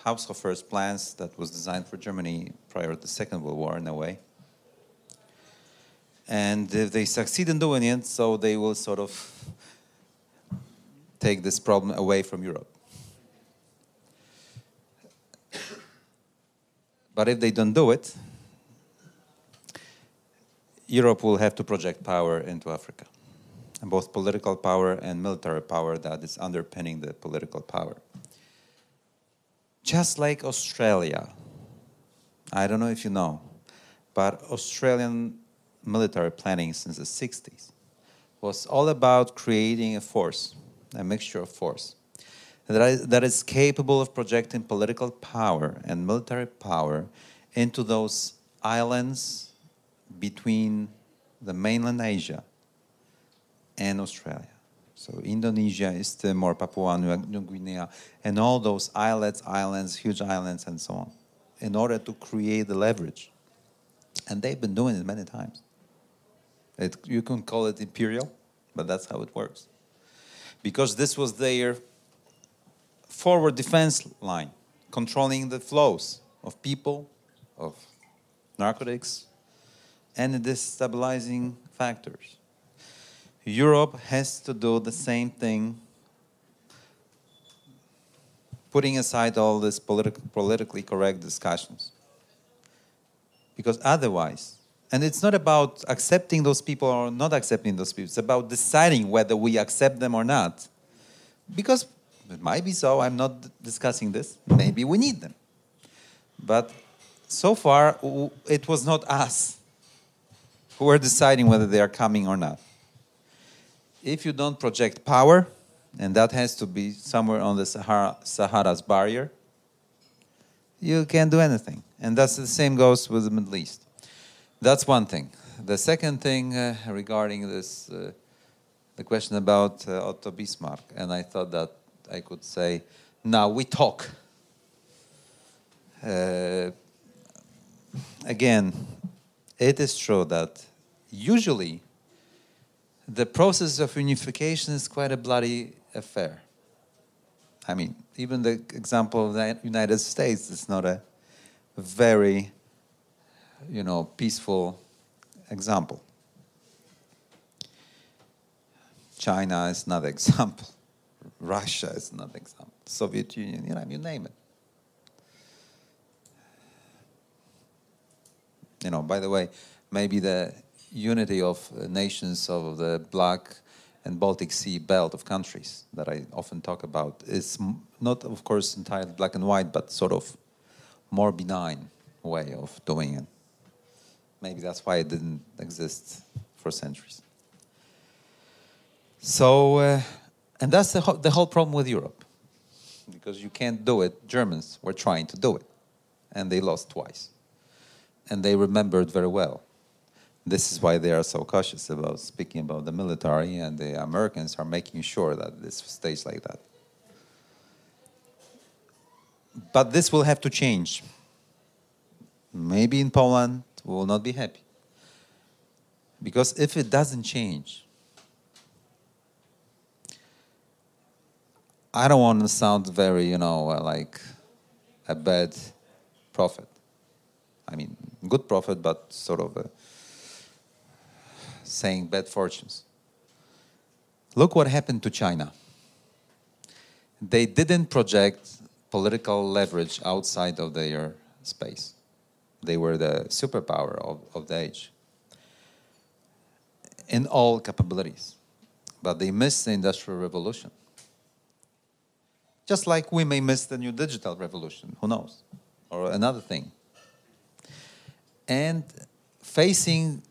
Haushofer's plans that was designed for Germany prior to the Second World War in a way. And if they succeed in doing it, so they will sort of take this problem away from Europe. But if they don't do it, Europe will have to project power into Africa, and both political power and military power that is underpinning the political power. Just like Australia, I don't know if you know, but Australian military planning since the 60s was all about creating a force, a mixture of force, that is, that is capable of projecting political power and military power into those islands between the mainland Asia and Australia. So Indonesia, East Timor, Papua New Guinea, and all those islets, islands, huge islands, and so on, in order to create the leverage. And they've been doing it many times. It, you can call it imperial, but that's how it works. Because this was their forward defense line, controlling the flows of people, of narcotics, and destabilizing factors. Europe has to do the same thing, putting aside all these politi- politically correct discussions. Because otherwise, and it's not about accepting those people or not accepting those people, it's about deciding whether we accept them or not. Because it might be so, I'm not discussing this, maybe we need them. But so far, it was not us who are deciding whether they are coming or not. If you don't project power, and that has to be somewhere on the Sahara, Sahara's barrier, you can't do anything. And that's the same goes with the Middle East. That's one thing. The second thing uh, regarding this, uh, the question about uh, Otto Bismarck, and I thought that I could say, now we talk. Uh, again, it is true that usually the process of unification is quite a bloody affair. I mean, even the example of the United States is not a very, you know, peaceful example. China is not example. Russia is not example. Soviet Union, you know, you name it. You know, by the way, maybe the unity of uh, nations of the Black and Baltic Sea belt of countries that I often talk about is not, of course, entirely black and white, but sort of more benign way of doing it. Maybe that's why it didn't exist for centuries. So, uh, and that's the, ho- the whole problem with Europe, because you can't do it. Germans were trying to do it, and they lost twice, and they remembered very well. This is why they are so cautious about speaking about the military, and the Americans are making sure that this stays like that. But this will have to change. Maybe in Poland we will not be happy. Because if it doesn't change, I don't want to sound very, you know, uh, like a bad prophet. I mean, good prophet, but sort of a saying bad fortunes. Look what happened to China. They didn't project political leverage outside of their space. They were the superpower of, of the age in all capabilities. But they missed the Industrial Revolution. Just like we may miss the new digital revolution, who knows? Or another thing. And facing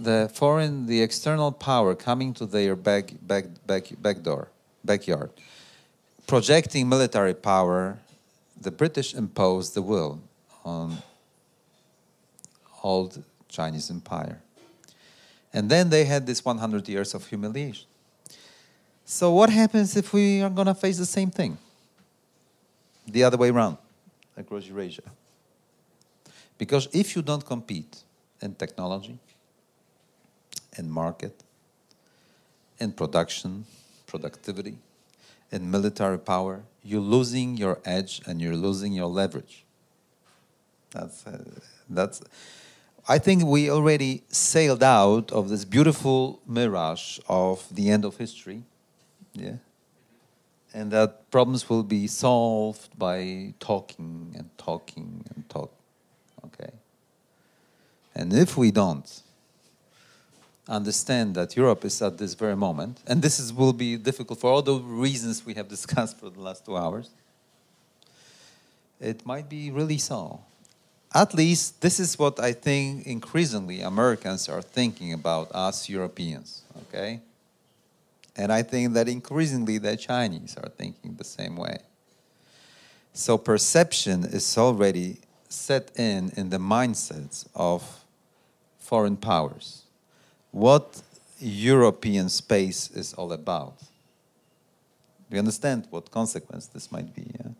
the foreign, the external power coming to their back, back, back, back door, backyard, projecting military power, the British imposed the will on old Chinese empire. And then they had this 100 years of humiliation. So what happens if we are going to face the same thing? The other way around, across Eurasia. Because if you don't compete in technology, in market, in production, productivity, in military power, you're losing your edge and you're losing your leverage. That's, uh, that's, I think we already sailed out of this beautiful mirage of the end of history. Yeah. And that problems will be solved by talking and talking and talk. Okay. And if we don't understand that Europe is at this very moment, and this is, will be difficult for all the reasons we have discussed for the last two hours, it might be really so. At least this is what I think increasingly Americans are thinking about us Europeans, okay? And I think that increasingly the Chinese are thinking the same way. So perception is already set in in the mindsets of foreign powers. What European space is all about. Do you understand what consequence this might be? Yeah?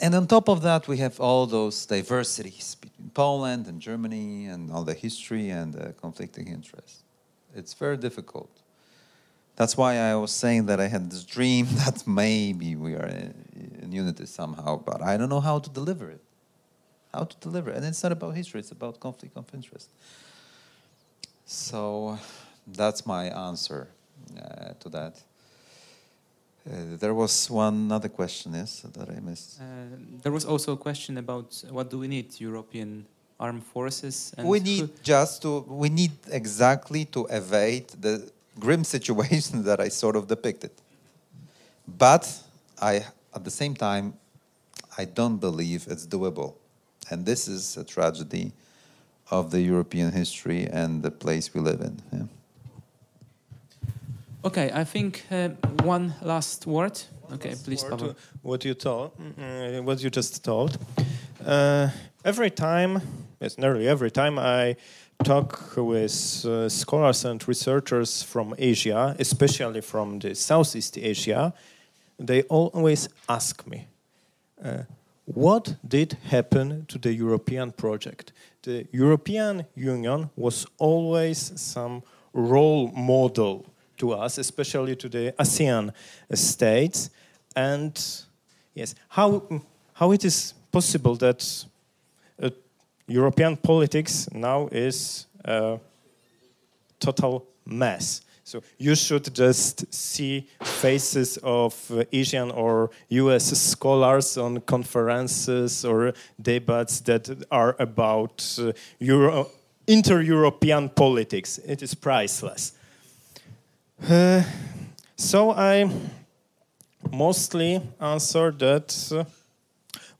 And on top of that, we have all those diversities between Poland and Germany and all the history and the conflicting interests. It's very difficult. That's why I was saying that I had this dream that maybe we are in unity somehow, but I don't know how to deliver it. How to deliver. And it's not about history, it's about conflict of interest. So that's my answer uh, to that. Uh, there was one other question, yes, that I missed. Uh, there was also a question about what do we need European armed forces? And we need just to we need exactly to evade the grim situation that I sort of depicted. But I at the same time I don't believe it's doable. And this is a tragedy of the European history and the place we live in. yeah. Okay, I think uh, one last word. Okay, please, Or Pavel. what you told, mm, what you just told. Uh, every time, yes, nearly every time I talk with uh, scholars and researchers from Asia, especially from the Southeast Asia, they always ask me, uh, what did happen to the European project? The European Union was always some role model to us, especially to the ASEAN states. And yes, how, how it is possible that uh, European politics now is uh, total mess. So you should just see faces of uh, Asian or US scholars on conferences or debates that are about uh, Euro- inter-European politics. It is priceless. Uh, so I mostly answer that uh,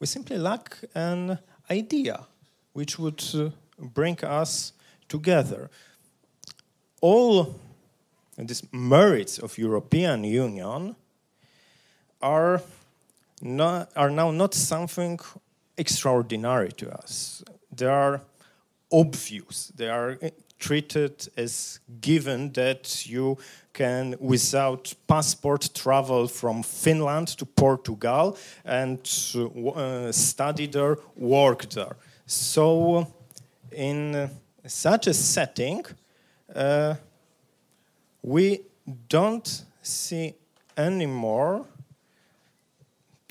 we simply lack an idea which would uh, bring us together. All these merits of European Union are, not, are now not something extraordinary to us. They are obvious. They are treated as given that you can, without passport, travel from Finland to Portugal and uh, study there, work there. So, in such a setting, uh, we don't see anymore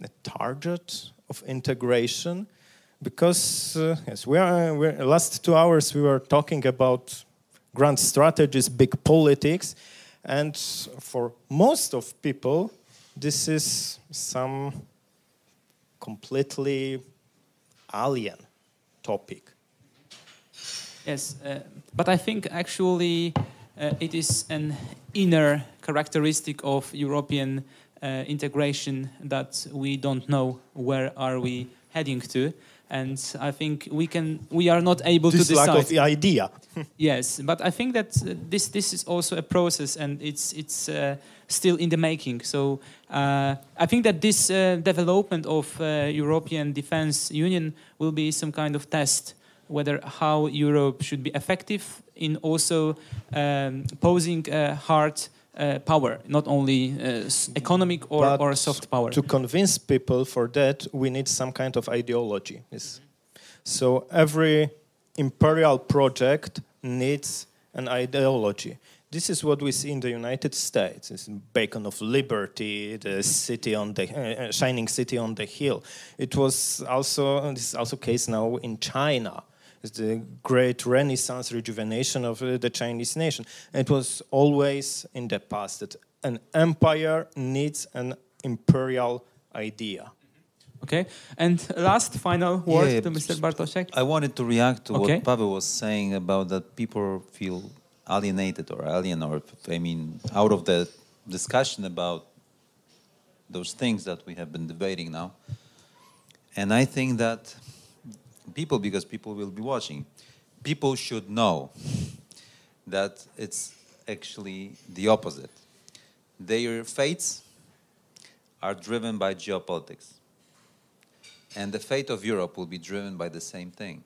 a target of integration because uh, yes, we are. We're, last two hours we were talking about grand strategies, big politics, and for most of people, this is some completely alien topic. Yes, uh, but I think actually it is an inner characteristic of European uh, integration that we don't know where are we heading to and I think we can we are not able this to decide. lack of the idea. yes, but I think that uh, this this is also a process, and it's it's uh, still in the making. So uh, I think that this uh, development of uh, European Defence Union will be some kind of test whether how Europe should be effective in also um, posing a hard uh, power, not only uh, economic or, But or soft power. To convince people for that, we need some kind of ideology. Yes. So every imperial project needs an ideology. This is what we see in the United States. It's beacon of liberty, the city on the uh, shining city on the hill. It was also this is also case now in China the great renaissance rejuvenation of uh, the Chinese nation. It was always in the past that an empire needs an imperial idea. Okay, and last final word Yeah, to Mr. Bartosiak. I wanted to react to Okay. what Pavel was saying about that people feel alienated or alien, or I mean, out of the discussion about those things that we have been debating now. And I think that people, because people will be watching, people should know that it's actually the opposite. Their fates are driven by geopolitics. And the fate of Europe will be driven by the same thing.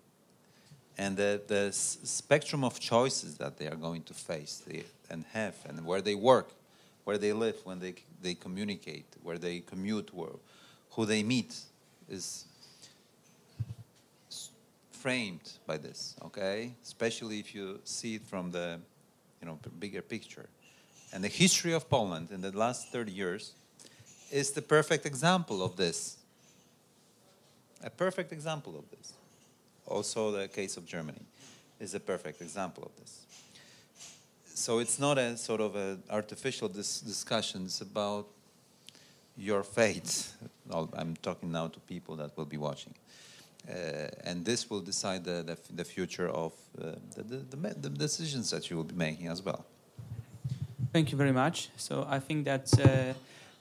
And the, the spectrum of choices that they are going to face they, and have, and where they work, where they live, when they, they communicate, where they commute, where, who they meet, is framed by this, okay? Especially if you see it from the you know, bigger picture. And the history of Poland in the last 30 years is the perfect example of this. A perfect example of this. Also, the case of Germany is a perfect example of this. So it's not a sort of an artificial dis- discussion. It's about your fate. I'm talking now to people that will be watching. Uh, and this will decide the, the, the future of uh, the, the, the, decisions that you will be making as well. Thank you very much. So I think that uh,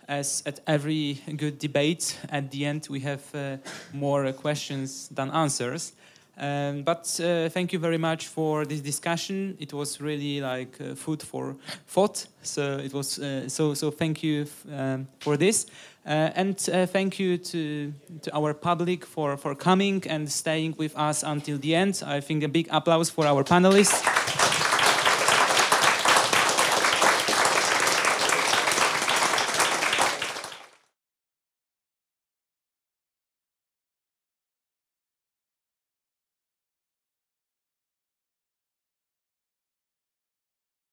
as at every good debate, at the end we have uh, more uh, questions than answers. Um, but uh, thank you very much for this discussion. It was really like uh, food for thought. So it was uh, so so. Thank you um, for this, uh, and uh, thank you to to our public for for coming and staying with us until the end. I think a big applause for our panelists.